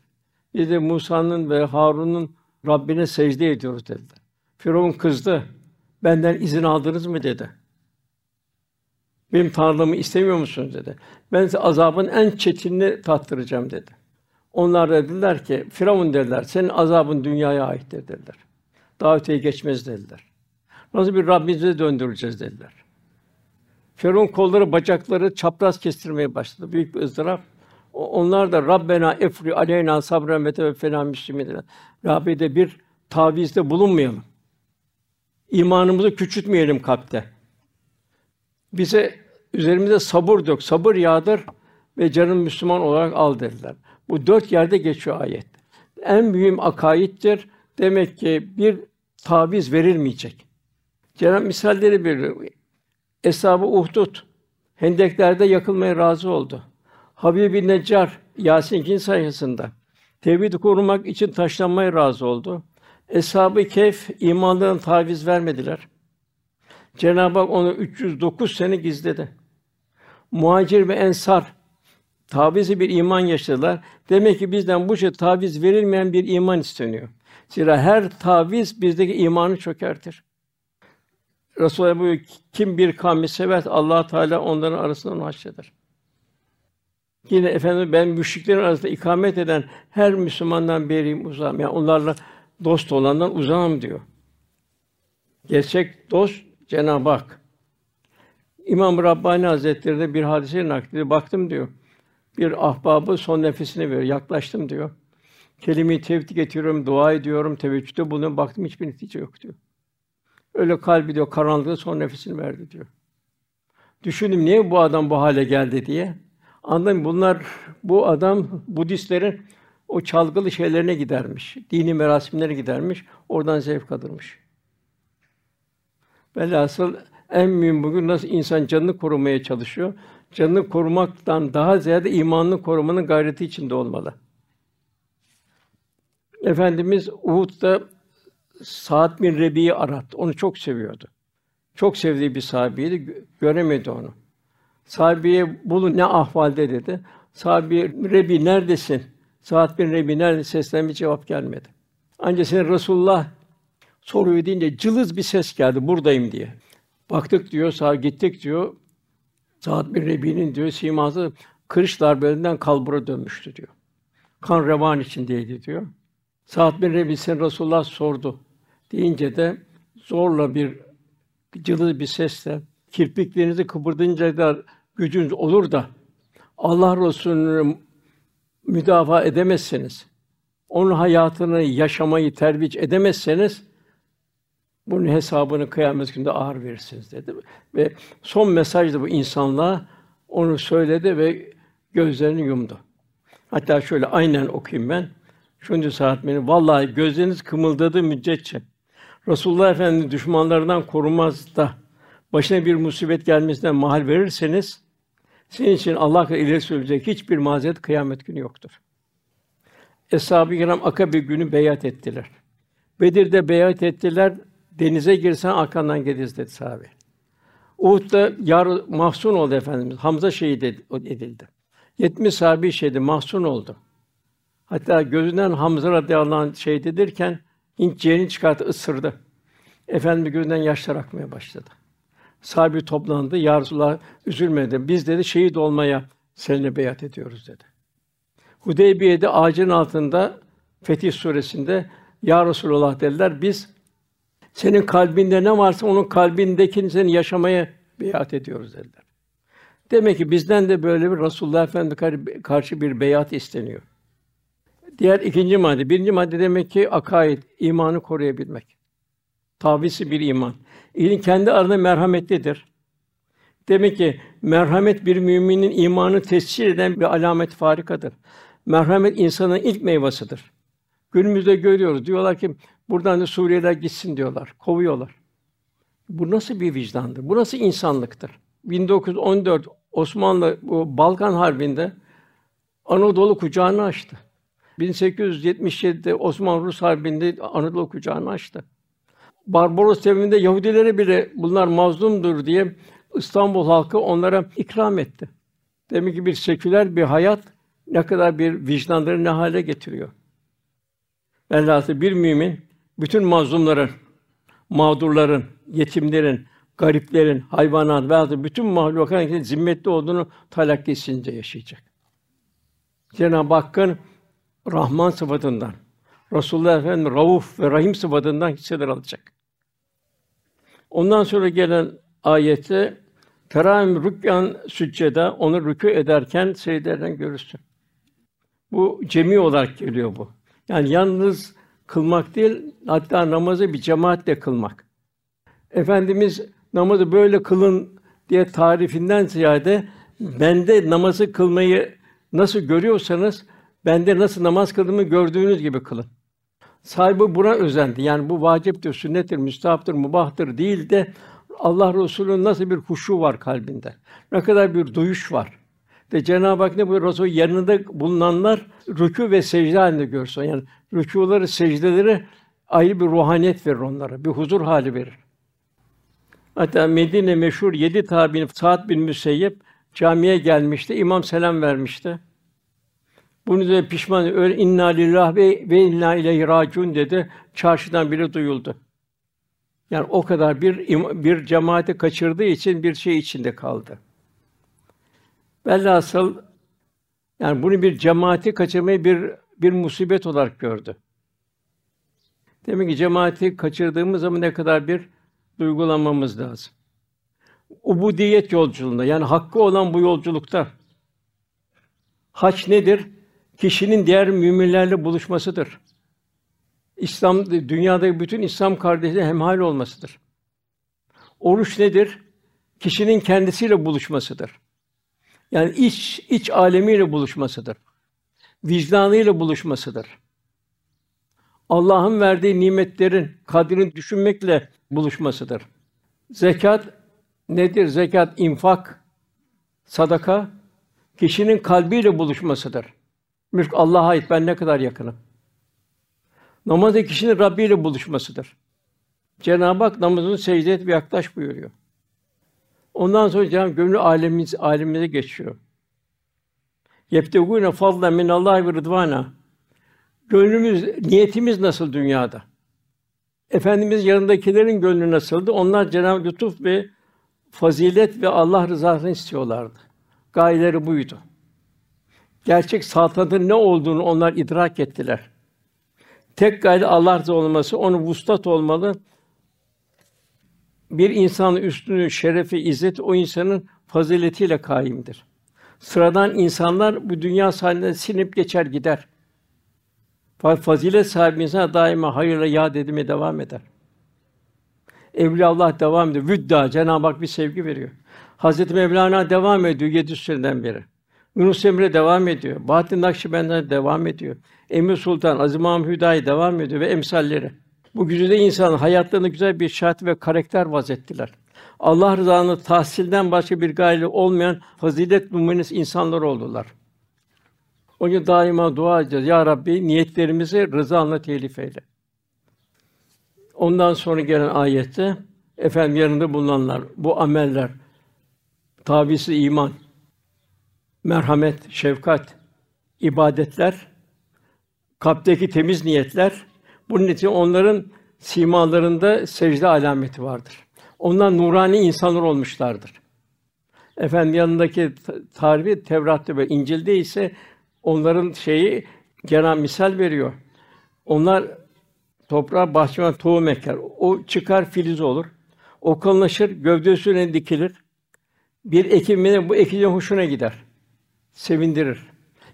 Biz de Musa'nın ve Harun'un Rabbine secde ediyoruz dediler. Firavun kızdı. Benden izin aldınız mı dedi. Benim tanrımı istemiyor musunuz dedi. Ben size azabın en çetinini tattıracağım dedi. Onlar dediler ki, Firavun dediler, senin azabın dünyaya aittir dediler. Daha öteye geçmez dediler. Nasıl bir Rabbimize döndüreceğiz dediler. Firavun kolları, bacakları çapraz kestirmeye başladı. Büyük bir ızdırap. Onlar da Rabbena efri aleyna sabren ve teveffena müslimin bir tavizde bulunmayalım. İmanımızı küçültmeyelim kalpte. Bize üzerimize sabır dök, sabır yağdır ve canın Müslüman olarak al dediler. Bu dört yerde geçiyor ayet. En mühim akaittir. Demek ki bir taviz verilmeyecek. Cenab misalleri veriyor. Eshab-ı Uhdud hendeklerde yakılmaya razı oldu. Habib-i Neccar Yasin 2. sayfasında tevhidi korumak için taşlanmaya razı oldu. Eshab-ı Kehf imanlarından taviz vermediler. Cenab-ı Hak onu 309 sene gizledi. Muhacir ve ensar tavizi bir iman yaşadılar. Demek ki bizden bu şey taviz verilmeyen bir iman isteniyor. Zira her taviz bizdeki imanı çökertir. Resulullah buyuruyor, kim bir kavmi sever, Allah Teala onların arasından haşreder. Yine efendim ben müşriklerin arasında ikamet eden her Müslümandan beriyim uzağım. Yani onlarla dost olandan uzağım diyor. Gerçek dost Cenab-ı Hak. İmam Rabbani Hazretleri de bir hadise naklediyor. Baktım diyor. Bir ahbabı son nefesini veriyor. Yaklaştım diyor. Kelime-i tevhid getiriyorum, dua ediyorum, teveccühde bulunuyorum. Baktım hiçbir netice yok diyor. Öyle kalbi diyor karanlıkta son nefesini verdi diyor. Düşündüm niye bu adam bu hale geldi diye. Anladım bunlar bu adam Budistlerin o çalgılı şeylerine gidermiş. Dini merasimlere gidermiş. Oradan zevk alırmış. Velhasıl en mühim bugün nasıl insan canını korumaya çalışıyor. Canını korumaktan daha ziyade imanını korumanın gayreti içinde olmalı. Efendimiz Uhud'da Sa'd bin Rebi'yi arattı. Onu çok seviyordu. Çok sevdiği bir sahabeydi. Göremedi onu. Sahabeye bulun ne ahvalde dedi. Sahabi Rebi neredesin? Sa'd bin Rebi nerede? Seslen bir cevap gelmedi. Ancak senin Resulullah soruyor deyince cılız bir ses geldi buradayım diye. Baktık diyor, sağ gittik diyor. Sa'd bin Rebi'nin diyor siması kırış darbelerinden kalbura dönmüştü diyor. Kan revan içindeydi diyor. Sa'd bin Rebi sen Resulullah sordu deyince de zorla bir cılız bir sesle kirpiklerinizi kıpırdayınca da gücünüz olur da Allah Resulü'nü müdafaa edemezsiniz. onun hayatını yaşamayı terbiç edemezseniz bunun hesabını kıyamet gününde ağır verirsiniz dedi. Ve son mesaj da bu insanlığa onu söyledi ve gözlerini yumdu. Hatta şöyle aynen okuyayım ben. Şunca saat beni vallahi gözleriniz kımıldadı müddetçe Resulullah Efendimiz düşmanlarından korunmaz da başına bir musibet gelmesine mahal verirseniz senin için Allah ileri söyleyecek hiçbir mazeret kıyamet günü yoktur. Eshab-ı Kiram Akabe günü beyat ettiler. Bedir'de beyat ettiler. Denize girsen arkandan geliriz dedi sahabe. Uhud'da yar mahzun oldu efendimiz. Hamza şehit edildi. 70 sahabi şehidi mahzun oldu. Hatta gözünden Hamza radıyallahu anh şehit edilirken Hint ciğerini çıkarttı, ısırdı. Efendimiz gözünden yaşlar akmaya başladı. Sahabi toplandı. Ya Resulallah üzülmedi. Biz dedi şehit olmaya seninle beyat ediyoruz dedi. Hudeybiye'de ağacın altında Fetih suresinde Ya Resulallah dediler. Biz senin kalbinde ne varsa onun kalbindekini seni yaşamaya beyat ediyoruz dediler. Demek ki bizden de böyle bir Resulullah Efendimiz karşı bir beyat isteniyor. Diğer ikinci madde, birinci madde demek ki akaid, imanı koruyabilmek. Tavisi bir iman. İlim kendi arasında merhametlidir. Demek ki merhamet bir müminin imanı tescil eden bir alamet farikadır. Merhamet insanın ilk meyvasıdır. Günümüzde görüyoruz. Diyorlar ki buradan da Suriyeliler gitsin diyorlar. Kovuyorlar. Bu nasıl bir vicdandır? Bu nasıl insanlıktır? 1914 Osmanlı bu Balkan Harbi'nde Anadolu kucağını açtı. 1877'de Osmanlı-Rus Harbi'nde Anadolu kucağını açtı. Barbaros devrinde Yahudilere bile bunlar mazlumdur diye İstanbul halkı onlara ikram etti. Demek ki bir seküler bir hayat ne kadar bir vicdanları ne hale getiriyor. Velhâsıl bir mümin bütün mazlumların, mağdurların, yetimlerin, gariplerin, hayvanat ve bütün mahlukatın zimmetli olduğunu talakkisince yaşayacak. Cenab-ı Hakk'ın Rahman sıfatından, Resulullah Efendimiz Rauf ve Rahim sıfatından hisseler alacak. Ondan sonra gelen ayette Teram rükyan sücceda onu rükû ederken secdelerden görürsün. Bu cemi olarak geliyor bu. Yani yalnız kılmak değil, hatta namazı bir cemaatle kılmak. Efendimiz namazı böyle kılın diye tarifinden ziyade bende namazı kılmayı nasıl görüyorsanız bende nasıl namaz kıldığımı gördüğünüz gibi kılın. Sahibi buna özendi. Yani bu vaciptir, sünnettir, müstahaptır, mubahtır değil de Allah Resulü'nün nasıl bir huşu var kalbinde. Ne kadar bir duyuş var. De Cenab-ı Hak ne buyuruyor? Resul yanında bulunanlar rükû ve secde halinde görsün. Yani rükûları, secdeleri ayrı bir ruhaniyet verir onlara, bir huzur hali verir. Hatta Medine meşhur yedi tabi'nin Sa'd bin Müseyyep camiye gelmişti. İmam selam vermişti. Bunu da pişman öyle inna lillah ve ve inna ileyhi raciun dedi. Çarşıdan biri duyuldu. Yani o kadar bir bir cemaati kaçırdığı için bir şey içinde kaldı. Velhasıl yani bunu bir cemaati kaçırmayı bir bir musibet olarak gördü. Demek ki cemaati kaçırdığımız zaman ne kadar bir duygulanmamız lazım. Ubudiyet yolculuğunda yani hakkı olan bu yolculukta haç nedir? Kişinin diğer müminlerle buluşmasıdır. İslam dünyadaki bütün İslam kardeşleri hemhal olmasıdır. Oruç nedir? Kişinin kendisiyle buluşmasıdır. Yani iç iç alemiyle buluşmasıdır. Vicdanıyla buluşmasıdır. Allah'ın verdiği nimetlerin kadrini düşünmekle buluşmasıdır. Zekat nedir? Zekat infak, sadaka kişinin kalbiyle buluşmasıdır. Mülk Allah'a ait. Ben ne kadar yakınım. Namaz kişinin Rabbi ile buluşmasıdır. Cenab-ı Hak namazını secde et ve yaklaş buyuruyor. Ondan sonra Cenab-ı gönlü alemimiz alemimize geçiyor. Yebtegûne fadlen min Allah ve rıdvana. Gönlümüz, niyetimiz nasıl dünyada? Efendimiz yanındakilerin gönlü nasıldı? Onlar Cenab-ı lütuf ve fazilet ve Allah rızasını istiyorlardı. Gayeleri buydu. Gerçek saltanatın ne olduğunu onlar idrak ettiler. Tek gaye Allah razı olması, onu vuslat olmalı. Bir insanın üstünü, şerefi, izzet o insanın faziletiyle kaimdir. Sıradan insanlar bu dünya sahnede sinip geçer gider. Fazilet sahibi insan daima hayırla yad edime devam eder. Evliya Allah devam ediyor. Vüdda Cenab-ı Hak bir sevgi veriyor. Hazreti Mevlana devam ediyor 700 seneden beri. Yunus Emre devam ediyor. Bahattin Nakşibendi devam ediyor. Emir Sultan, Aziz Mahmud Hüdayi devam ediyor ve emsalleri. Bu güzide insan hayatlarında güzel bir şart ve karakter vazettiler. Allah rızasını tahsilden başka bir gayle olmayan fazilet numunesi insanlar oldular. O gün daima dua edeceğiz. Ya Rabbi niyetlerimizi rızanla telif eyle. Ondan sonra gelen ayette efendim yanında bulunanlar, bu ameller, tabisi iman, merhamet, şefkat, ibadetler, kalpteki temiz niyetler, bunun için onların simalarında secde alameti vardır. Onlar nurani insanlar olmuşlardır. Efendim yanındaki tarihi Tevrat'ta ve İncil'de ise onların şeyi genel misal veriyor. Onlar toprağa bahçıvan tohum eker. O çıkar filiz olur. O kalınlaşır, gövdesine dikilir. Bir ekimine bu ekicinin hoşuna gider. Sevindirir.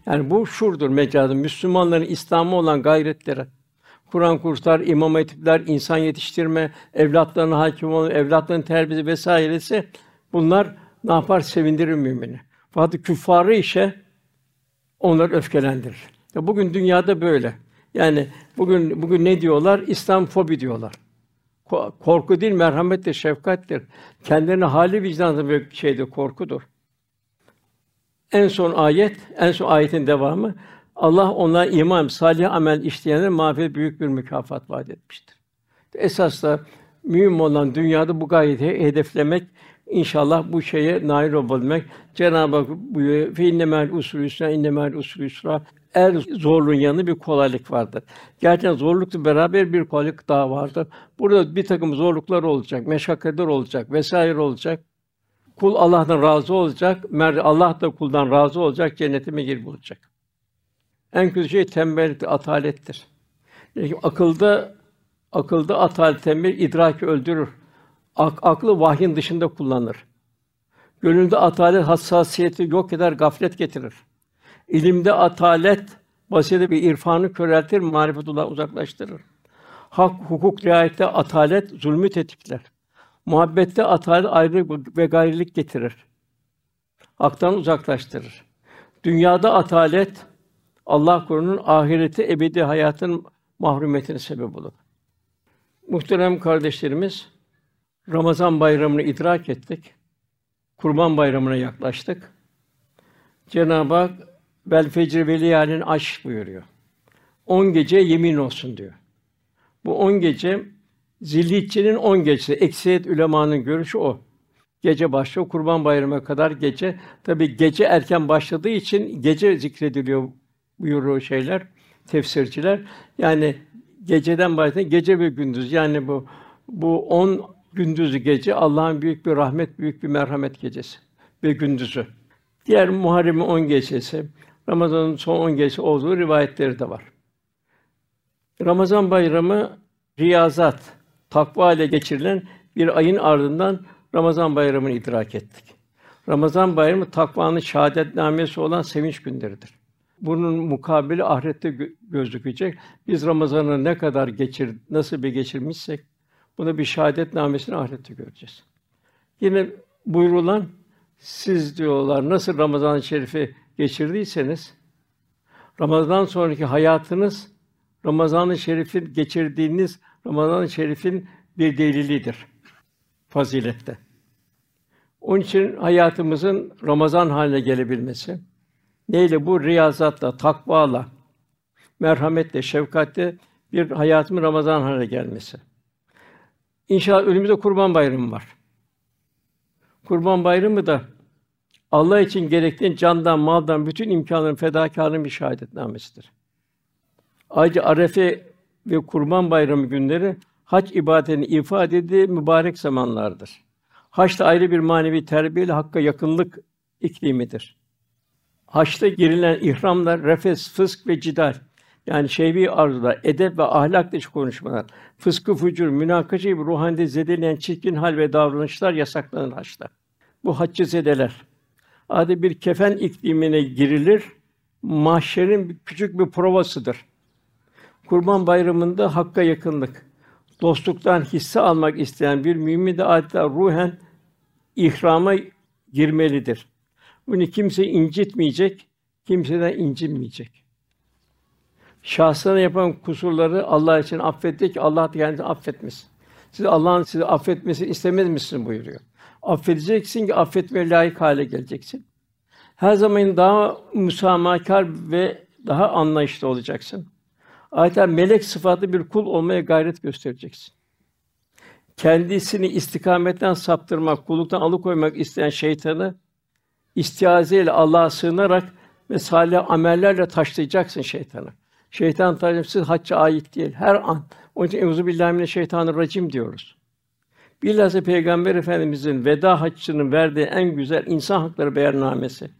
Yani bu şurdur mecazın Müslümanların İslam'a olan gayretleri. Kur'an kurslar, imam hatipler, insan yetiştirme, evlatlarına hakim olma, evlatların terbiyesi vesairesi bunlar ne yapar? Sevindirir mümini. Fakat küffarı işe onlar öfkelendirir. Ya bugün dünyada böyle. Yani bugün bugün ne diyorlar? İslam fobi diyorlar. Korku değil, merhamet de şefkattir. Kendilerine hali vicdanı bir şeyde korkudur. En son ayet, en son ayetin devamı Allah ona iman, salih amel işleyenlere mağfiret büyük bir mükafat vaat etmiştir. Esas da mühim olan dünyada bu gayeti hedeflemek, inşallah bu şeye nail olabilmek. Cenab-ı Hak buyuruyor, innemel usulü yusra, innemel usulü yusra. Er zorluğun yanında bir kolaylık vardır. Gerçekten zorlukla beraber bir kolaylık daha vardır. Burada bir takım zorluklar olacak, meşakkatler olacak vesaire olacak. Kul Allah'tan razı olacak, Allah da kuldan razı olacak, cennetime gir bulacak. En kötü şey tembellik, atalettir. Yani akılda akılda atalet, tembel idraki öldürür. Ak, aklı vahyin dışında kullanır. Gönülde atalet hassasiyeti yok eder, gaflet getirir. İlimde atalet basirede bir irfanı köreltir, marifetullah uzaklaştırır. Hak, hukuk, riayette atalet zulmü tetikler. Muhabbette atalet ayrılık ve gayrilik getirir. Hak'tan uzaklaştırır. Dünyada atalet Allah korunun ahireti ebedi hayatın mahrumiyetine sebep olur. Muhterem kardeşlerimiz, Ramazan bayramını idrak ettik. Kurban bayramına yaklaştık. Cenab-ı Hak bel fecr ve leyalin aş buyuruyor. On gece yemin olsun diyor. Bu on gece Zilhicce'nin on gecesi. Ekseriyet ülemanın görüşü o. Gece başlıyor, Kurban Bayramı'na kadar gece. Tabi gece erken başladığı için gece zikrediliyor buyuruyor şeyler, tefsirciler. Yani geceden başlayan gece ve gündüz. Yani bu bu on gündüzü gece Allah'ın büyük bir rahmet, büyük bir merhamet gecesi ve gündüzü. Diğer Muharrem'in on gecesi, Ramazan'ın son on gecesi olduğu rivayetleri de var. Ramazan bayramı riyazat, takva ile geçirilen bir ayın ardından Ramazan bayramını idrak ettik. Ramazan bayramı takvanın şahadetnamesi olan sevinç günleridir bunun mukabili ahirette gözükecek. Biz Ramazan'ı ne kadar geçir, nasıl bir geçirmişsek bunu bir şahadet namesini ahirette göreceğiz. Yine buyurulan siz diyorlar nasıl Ramazan-ı Şerif'i geçirdiyseniz Ramazan sonraki hayatınız Ramazan-ı Şerif'in geçirdiğiniz Ramazan-ı Şerif'in bir delilidir fazilette. Onun için hayatımızın Ramazan haline gelebilmesi, Neyle bu riyazatla, takvala, merhametle, şefkatle bir hayatımın Ramazan haline gelmesi. İnşallah önümüzde Kurban Bayramı var. Kurban Bayramı da Allah için gerektiğin candan, maldan, bütün imkanların fedakarlığın bir şahadetnamesidir. Ayrıca Arefe ve Kurban Bayramı günleri hac ibadetini ifade edildiği mübarek zamanlardır. Haç da ayrı bir manevi terbiyeyle hakka yakınlık iklimidir. Haçta girilen ihramlar refes, fısk ve cidal. Yani şeyvi arzular, edep ve ahlak dışı konuşmalar, fıskı fucur, münakaşa gibi ruhanide zedeleyen çirkin hal ve davranışlar yasaklanır haçta. Bu haccı zedeler. Adi bir kefen iklimine girilir, mahşerin küçük bir provasıdır. Kurban Bayramı'nda hakka yakınlık, dostluktan hisse almak isteyen bir mümin de adeta ruhen ihrama girmelidir. Bunu kimse incitmeyecek, kimseden incinmeyecek. Şahsına yapan kusurları Allah için affetti ki Allah da kendisini affetmesin. Siz Allah'ın sizi affetmesini istemez misiniz buyuruyor. Affedeceksin ki affetmeye layık hale geleceksin. Her zaman daha müsamahakar ve daha anlayışlı olacaksın. Adeta melek sıfatlı bir kul olmaya gayret göstereceksin. Kendisini istikametten saptırmak, kulluktan alıkoymak isteyen şeytanı istiaze ile Allah'a sığınarak ve salih amellerle taşlayacaksın şeytanı. Şeytan taşlaması hacca ait değil. Her an. Onun için Euzu billahi racim diyoruz. Bilhassa Peygamber Efendimizin veda haccının verdiği en güzel insan hakları beyannamesi.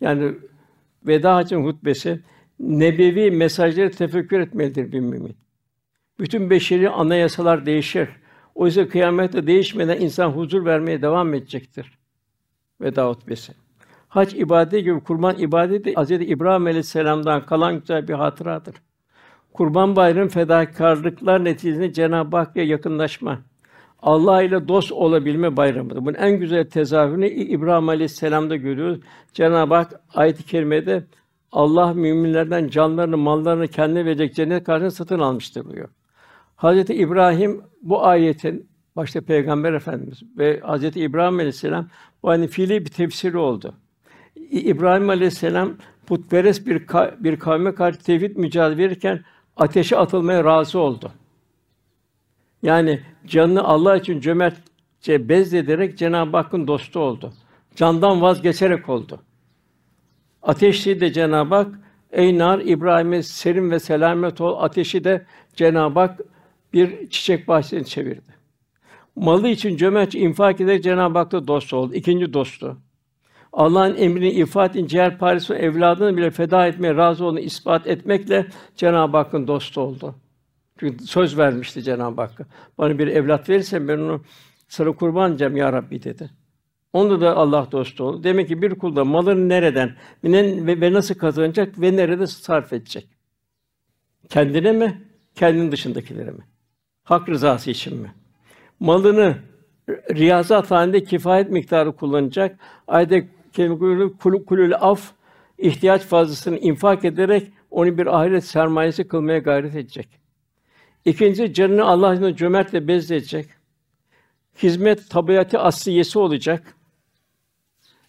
Yani veda haccının hutbesi nebevi mesajları tefekkür etmelidir bir mümin. Bütün beşeri anayasalar değişir. Oysa kıyamette değişmeden insan huzur vermeye devam edecektir. Veda hutbesi. Hac ibadeti gibi kurban ibadeti Hz. İbrahim Aleyhisselam'dan kalan güzel bir hatıradır. Kurban Bayramı fedakarlıklar neticesinde Cenab-ı Hakk'a yakınlaşma, Allah ile dost olabilme bayramıdır. Bunun en güzel tezahürünü İbrahim Aleyhisselam'da görüyoruz. Cenab-ı Hak ayet-i kerimede Allah müminlerden canlarını, mallarını kendine verecek cennet karşılığında satın almıştır buyuruyor. Hazreti İbrahim bu ayetin başta Peygamber Efendimiz ve Hazreti İbrahim Aleyhisselam bu hani fiili bir tefsiri oldu. İbrahim Aleyhisselam putperest bir bir kavme karşı tevhid mücadele verirken ateşe atılmaya razı oldu. Yani canını Allah için cömertçe bezlederek Cenab-ı Hakk'ın dostu oldu. Candan vazgeçerek oldu. Ateşi de Cenab-ı Hak Ey nar İbrahim'e serin ve selamet ol. Ateşi de Cenab-ı Hak bir çiçek bahçesine çevirdi. Malı için cömertçe infak ederek Cenab-ı Hak'ta dost oldu. İkinci dostu. Allah'ın emrini ifade için ciğer parçası evladını bile feda etmeye razı olduğunu ispat etmekle Cenab-ı Hakk'ın dostu oldu. Çünkü söz vermişti Cenab-ı Hakk'a. Bana bir evlat verirsen ben onu sana kurban edeceğim ya Rabbi dedi. Onda da Allah dostu oldu. Demek ki bir kulda malını nereden ve, ve nasıl kazanacak ve nerede sarf edecek? Kendine mi, kendinin dışındakilere mi? Hak rızası için mi? Malını riyazat halinde kifayet miktarı kullanacak. Ayet kelime kulül af ihtiyaç fazlasını infak ederek onu bir ahiret sermayesi kılmaya gayret edecek. İkinci canını Allah için cömertle bezleyecek. Hizmet tabiatı asliyesi olacak.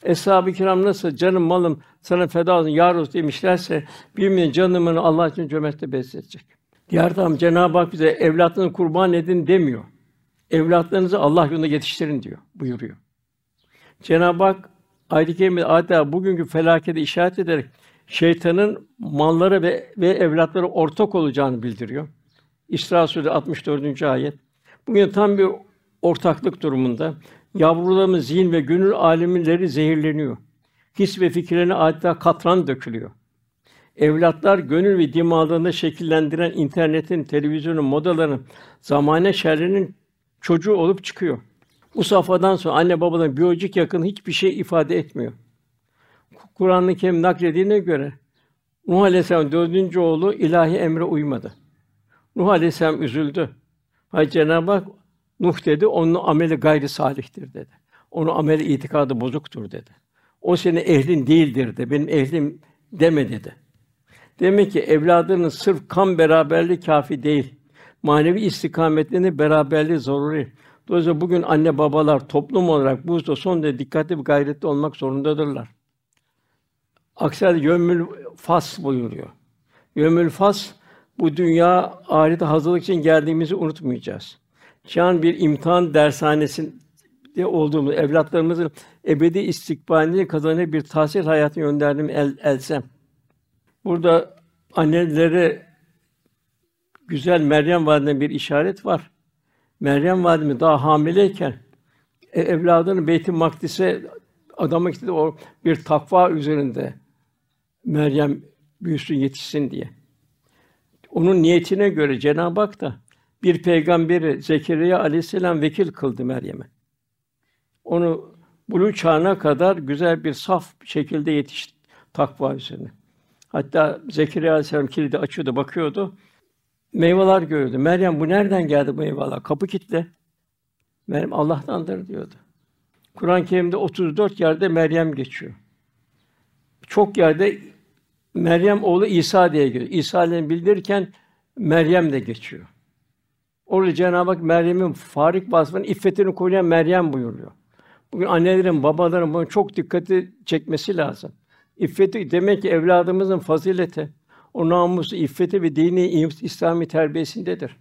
Eshab-ı kiram nasıl canım malım sana feda olsun ya Resul demişlerse birinin canımını Allah için cömertle besleyecek. Diğer taraftan Cenab-ı Hak bize evlatlarını kurban edin demiyor. Evlatlarınızı Allah yolunda yetiştirin diyor, buyuruyor. Cenab-ı Hak ayet-i adeta bugünkü felakete işaret ederek şeytanın mallara ve, ve evlatlara ortak olacağını bildiriyor. İsra Suresi 64. ayet. Bugün tam bir ortaklık durumunda. Yavrularımız zihin ve gönül alemleri zehirleniyor. His ve fikirlerine adeta katran dökülüyor. Evlatlar gönül ve dimağlarını şekillendiren internetin, televizyonun, modaların, zamane şerrinin çocuğu olup çıkıyor. Bu safhadan sonra anne babadan biyolojik yakın hiçbir şey ifade etmiyor. Kur'an-ı Kerim naklediğine göre Nuh Aleyhisselam dördüncü oğlu ilahi emre uymadı. Nuh Aleyhisselam üzüldü. Hay Cenab-ı Hak Nuh dedi, onun ameli gayri salihtir dedi. Onun ameli itikadı bozuktur dedi. O senin ehlin değildir de, benim ehlim deme dedi. Demek ki evladının sırf kan beraberliği kafi değil. Manevi istikametlerinde beraberliği zaruri. Dolayısıyla bugün anne babalar toplum olarak bu hususta son derece dikkatli bir gayretli olmak zorundadırlar. Aksi halde yömül fas buyuruyor. Yömül fas bu dünya ahirete hazırlık için geldiğimizi unutmayacağız. Şu an bir imtihan dershanesinde olduğumuz evlatlarımızın ebedi istikbalini kazanacak bir tahsil hayatını gönderdiğim el, elsem. Burada annelere güzel Meryem Validemi'ne bir işaret var. Meryem Validemiz daha hamileyken e, evladını Beyt-i Makdis'e adamak istedi o bir takva üzerinde Meryem büyüsün yetişsin diye. Onun niyetine göre Cenab-ı Hak da bir peygamberi Zekeriya aleyhisselam vekil kıldı Meryem'e. Onu bulu çağına kadar güzel bir saf şekilde yetişti takva üzerine. Hatta Zekeriya aleyhisselam kilidi açıyordu, bakıyordu. meyveler gördü. Meryem bu nereden geldi bu meyveler? Kapı kitle. Meryem Allah'tandır diyordu. Kur'an-ı Kerim'de 34 yerde Meryem geçiyor. Çok yerde Meryem oğlu İsa diye geçiyor. İsa Aleyhisselam bildirirken Meryem de geçiyor. Orada Cenab-ı Hak Meryem'in farik vasfının iffetini koruyan Meryem buyuruyor. Bugün annelerin, babaların bunu çok dikkati çekmesi lazım. İffeti demek ki evladımızın fazileti, o namusu, iffeti ve dini İslami terbiyesindedir.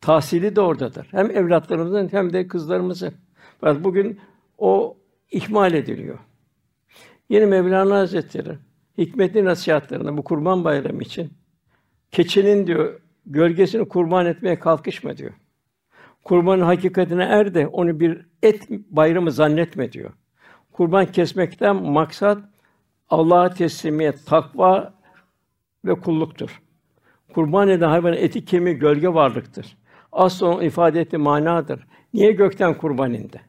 Tahsili de oradadır. Hem evlatlarımızın hem de kızlarımızın. Fakat bugün o ihmal ediliyor. Yine Mevlana Hazretleri hikmetli nasihatlerinde bu Kurban Bayramı için keçinin diyor gölgesini kurban etmeye kalkışma diyor. Kurbanın hakikatine er de onu bir et bayramı zannetme diyor. Kurban kesmekten maksat Allah'a teslimiyet, takva ve kulluktur. Kurban eden hayvanın eti kemiği gölge varlıktır. Asıl onun ifade ettiği manadır. Niye gökten kurban indi?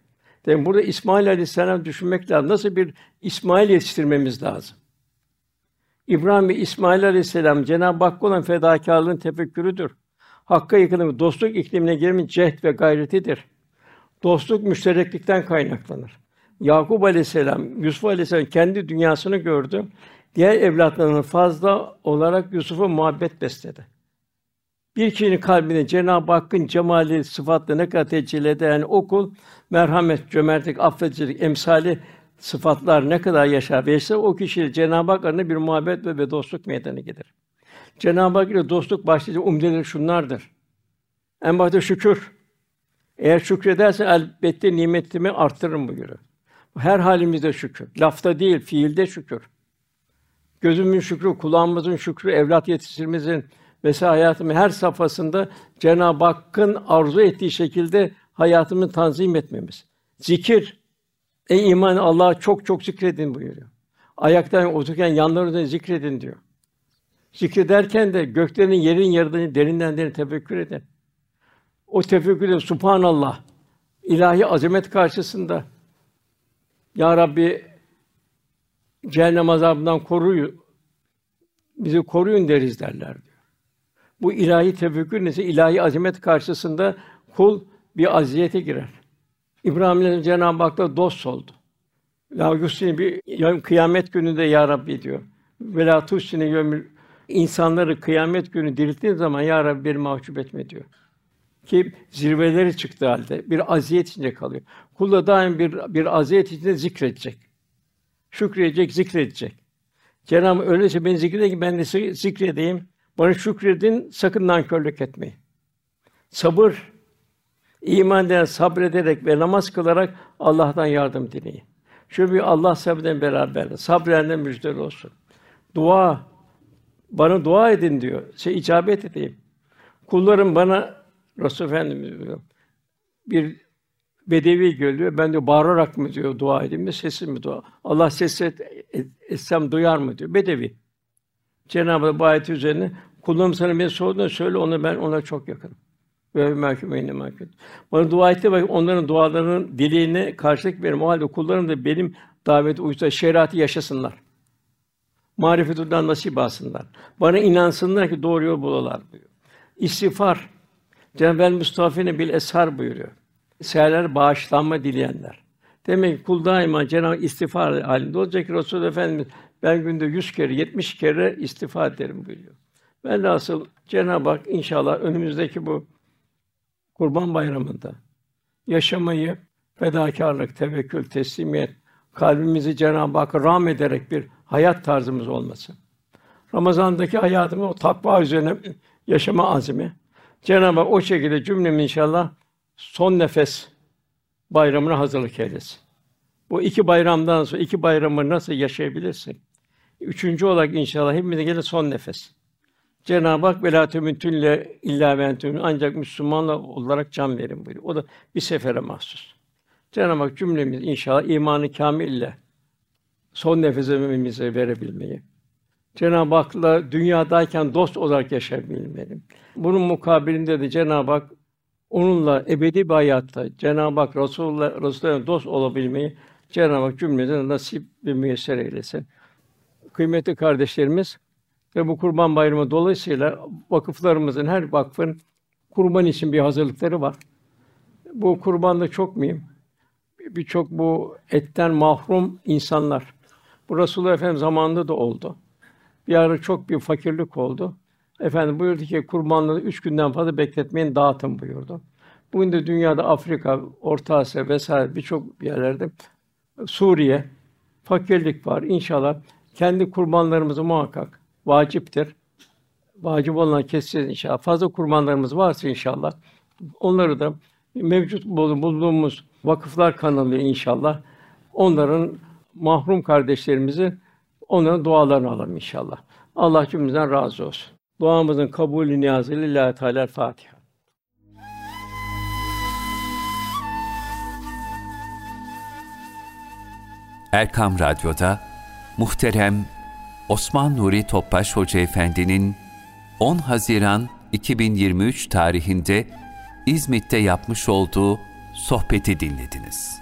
Demek burada İsmail Aleyhisselam düşünmek lazım. Nasıl bir İsmail yetiştirmemiz lazım? İbrahim ve İsmail Aleyhisselam Cenab-ı Hakk'a olan fedakarlığın tefekkürüdür. Hakka yakınlık, dostluk iklimine girmenin cehd ve gayretidir. Dostluk müştereklikten kaynaklanır. Yakup Aleyhisselam, Yusuf Aleyhisselam kendi dünyasını gördü. Diğer evlatlarının fazla olarak Yusuf'a muhabbet besledi. Bir kişinin kalbine Cenab-ı Hakk'ın cemali sıfatla ne kadar tecelli eder yani okul merhamet, cömertlik, affedicilik emsali sıfatlar ne kadar yaşar, o kişi Cenab-ı Hak bir muhabbet ve, ve dostluk meydana gelir. Cenab-ı Hak ile dostluk başlıca umdeleri şunlardır. En başta şükür. Eğer şükredersen elbette nimetimi arttırırım buyuruyor. Her halimizde şükür. Lafta değil, fiilde şükür. Gözümün şükrü, kulağımızın şükrü, evlat yetiştirmemizin vesaire hayatımın her safhasında Cenab-ı Hakk'ın arzu ettiği şekilde hayatımı tanzim etmemiz. Zikir, ey iman Allah'a çok çok zikredin buyuruyor. Ayaktan otururken yanlarınızda zikredin diyor. Zikrederken de göklerin yerin yaradığını derinden derin tefekkür edin. O tefekkürde subhanallah ilahi azamet karşısında ya Rabbi cehennem azabından koruyun, bizi koruyun deriz derler diyor. Bu ilahi tefekkür nesi? ilahi azamet karşısında kul bir aziyete girer. İbrahim'le Cenab-ı Hak'la dost oldu. Ya Yusuf'un bir kıyamet gününde ya Rabbi diyor. Vela tusine yömül insanları kıyamet günü dirilttiğin zaman ya Rabbi beni mahcup etme diyor. Ki zirveleri çıktı halde bir aziyet içinde kalıyor. Kul da daim bir bir aziyet içinde zikredecek. Şükredecek, zikredecek. Cenab-ı öyleyse beni zikredin ki ben de zikredeyim. Bana şükredin, sakın nankörlük etmeyin. Sabır, iman eden sabrederek ve namaz kılarak Allah'tan yardım dileyin. Şu bir Allah sabreden beraber, sabredenle müjdeli olsun. Dua, bana dua edin diyor. Şey icabet edeyim. Kullarım bana Resul Efendimiz diyor. Bir bedevi geliyor. Ben de bağırarak mı diyor dua edeyim mi, sesim mi dua? Allah ses et, etsem duyar mı diyor. Bedevi. Cenab-ı Hak bu ayet üzerine kullarım sana beni sorduğunda söyle onu ben ona çok yakınım. Ve mahkumeyne mahkum. Bana dua etti bak onların dualarının dileğine karşılık verim. O halde kullarım da benim davet uysa şeriatı yaşasınlar. Marifetullah nasip alsınlar. Bana inansınlar ki doğru yol bulalar buyuruyor. İstiğfar. Cenab-ı Mustafa'nın bil eshar buyuruyor. Seherler bağışlanma dileyenler. Demek ki kul daima Cenab-ı istiğfar halinde olacak ki Resul Efendimiz ben günde yüz kere, yetmiş kere istiğfar ederim buyuruyor. Ben de asıl Cenab-ı Hak inşallah önümüzdeki bu Kurban Bayramı'nda yaşamayı fedakarlık, tevekkül, teslimiyet, kalbimizi Cenab-ı Hakk'a rağm ederek bir hayat tarzımız olması. Ramazan'daki hayatımı o takva üzerine yaşama azmi. Cenab-ı Hak o şekilde cümlemi inşallah son nefes bayramına hazırlık eylesin. Bu iki bayramdan sonra iki bayramı nasıl yaşayabilirsin? Üçüncü olarak inşallah hepimize gelir son nefes. Cenab-ı Hak velâ temütünle illa ventüm ancak Müslümanla olarak can verin buyuruyor. O da bir sefere mahsus. Cenab-ı Hak cümlemiz inşallah imanı kamille son nefesimizi verebilmeyi. Cenab-ı Hak'la dünyadayken dost olarak yaşayabilmeyi. Bunun mukabilinde de Cenab-ı Hak onunla ebedi bir hayatta Cenab-ı Hak Resulullah Resulullah'ın dost olabilmeyi Cenab-ı Hak cümlemize nasip ve müyesser eylesin. Kıymetli kardeşlerimiz, Ve bu Kurban Bayramı dolayısıyla vakıflarımızın her vakfın kurban için bir hazırlıkları var. Bu kurbanda çok mühim. Birçok bu etten mahrum insanlar. Bu Resulullah Efendimiz zamanında da oldu. Bir ara çok bir fakirlik oldu. Efendim buyurdu ki kurbanları üç günden fazla bekletmeyin, dağıtın buyurdu. Bugün de dünyada Afrika, Orta Asya vesaire birçok yerlerde Suriye fakirlik var. İnşallah kendi kurbanlarımızı muhakkak vaciptir. Vacip olan keseceğiz inşallah. Fazla kurbanlarımız varsa inşallah onları da mevcut bulunduğumuz vakıflar kanalı inşallah onların mahrum kardeşlerimizi onların dualarını alalım inşallah. Allah cümlemizden razı olsun. Duamızın kabulü niyazı lillahi teala Fatiha. Erkam Radyo'da muhterem Osman Nuri Topbaş Hoca Efendi'nin 10 Haziran 2023 tarihinde İzmit'te yapmış olduğu sohbeti dinlediniz.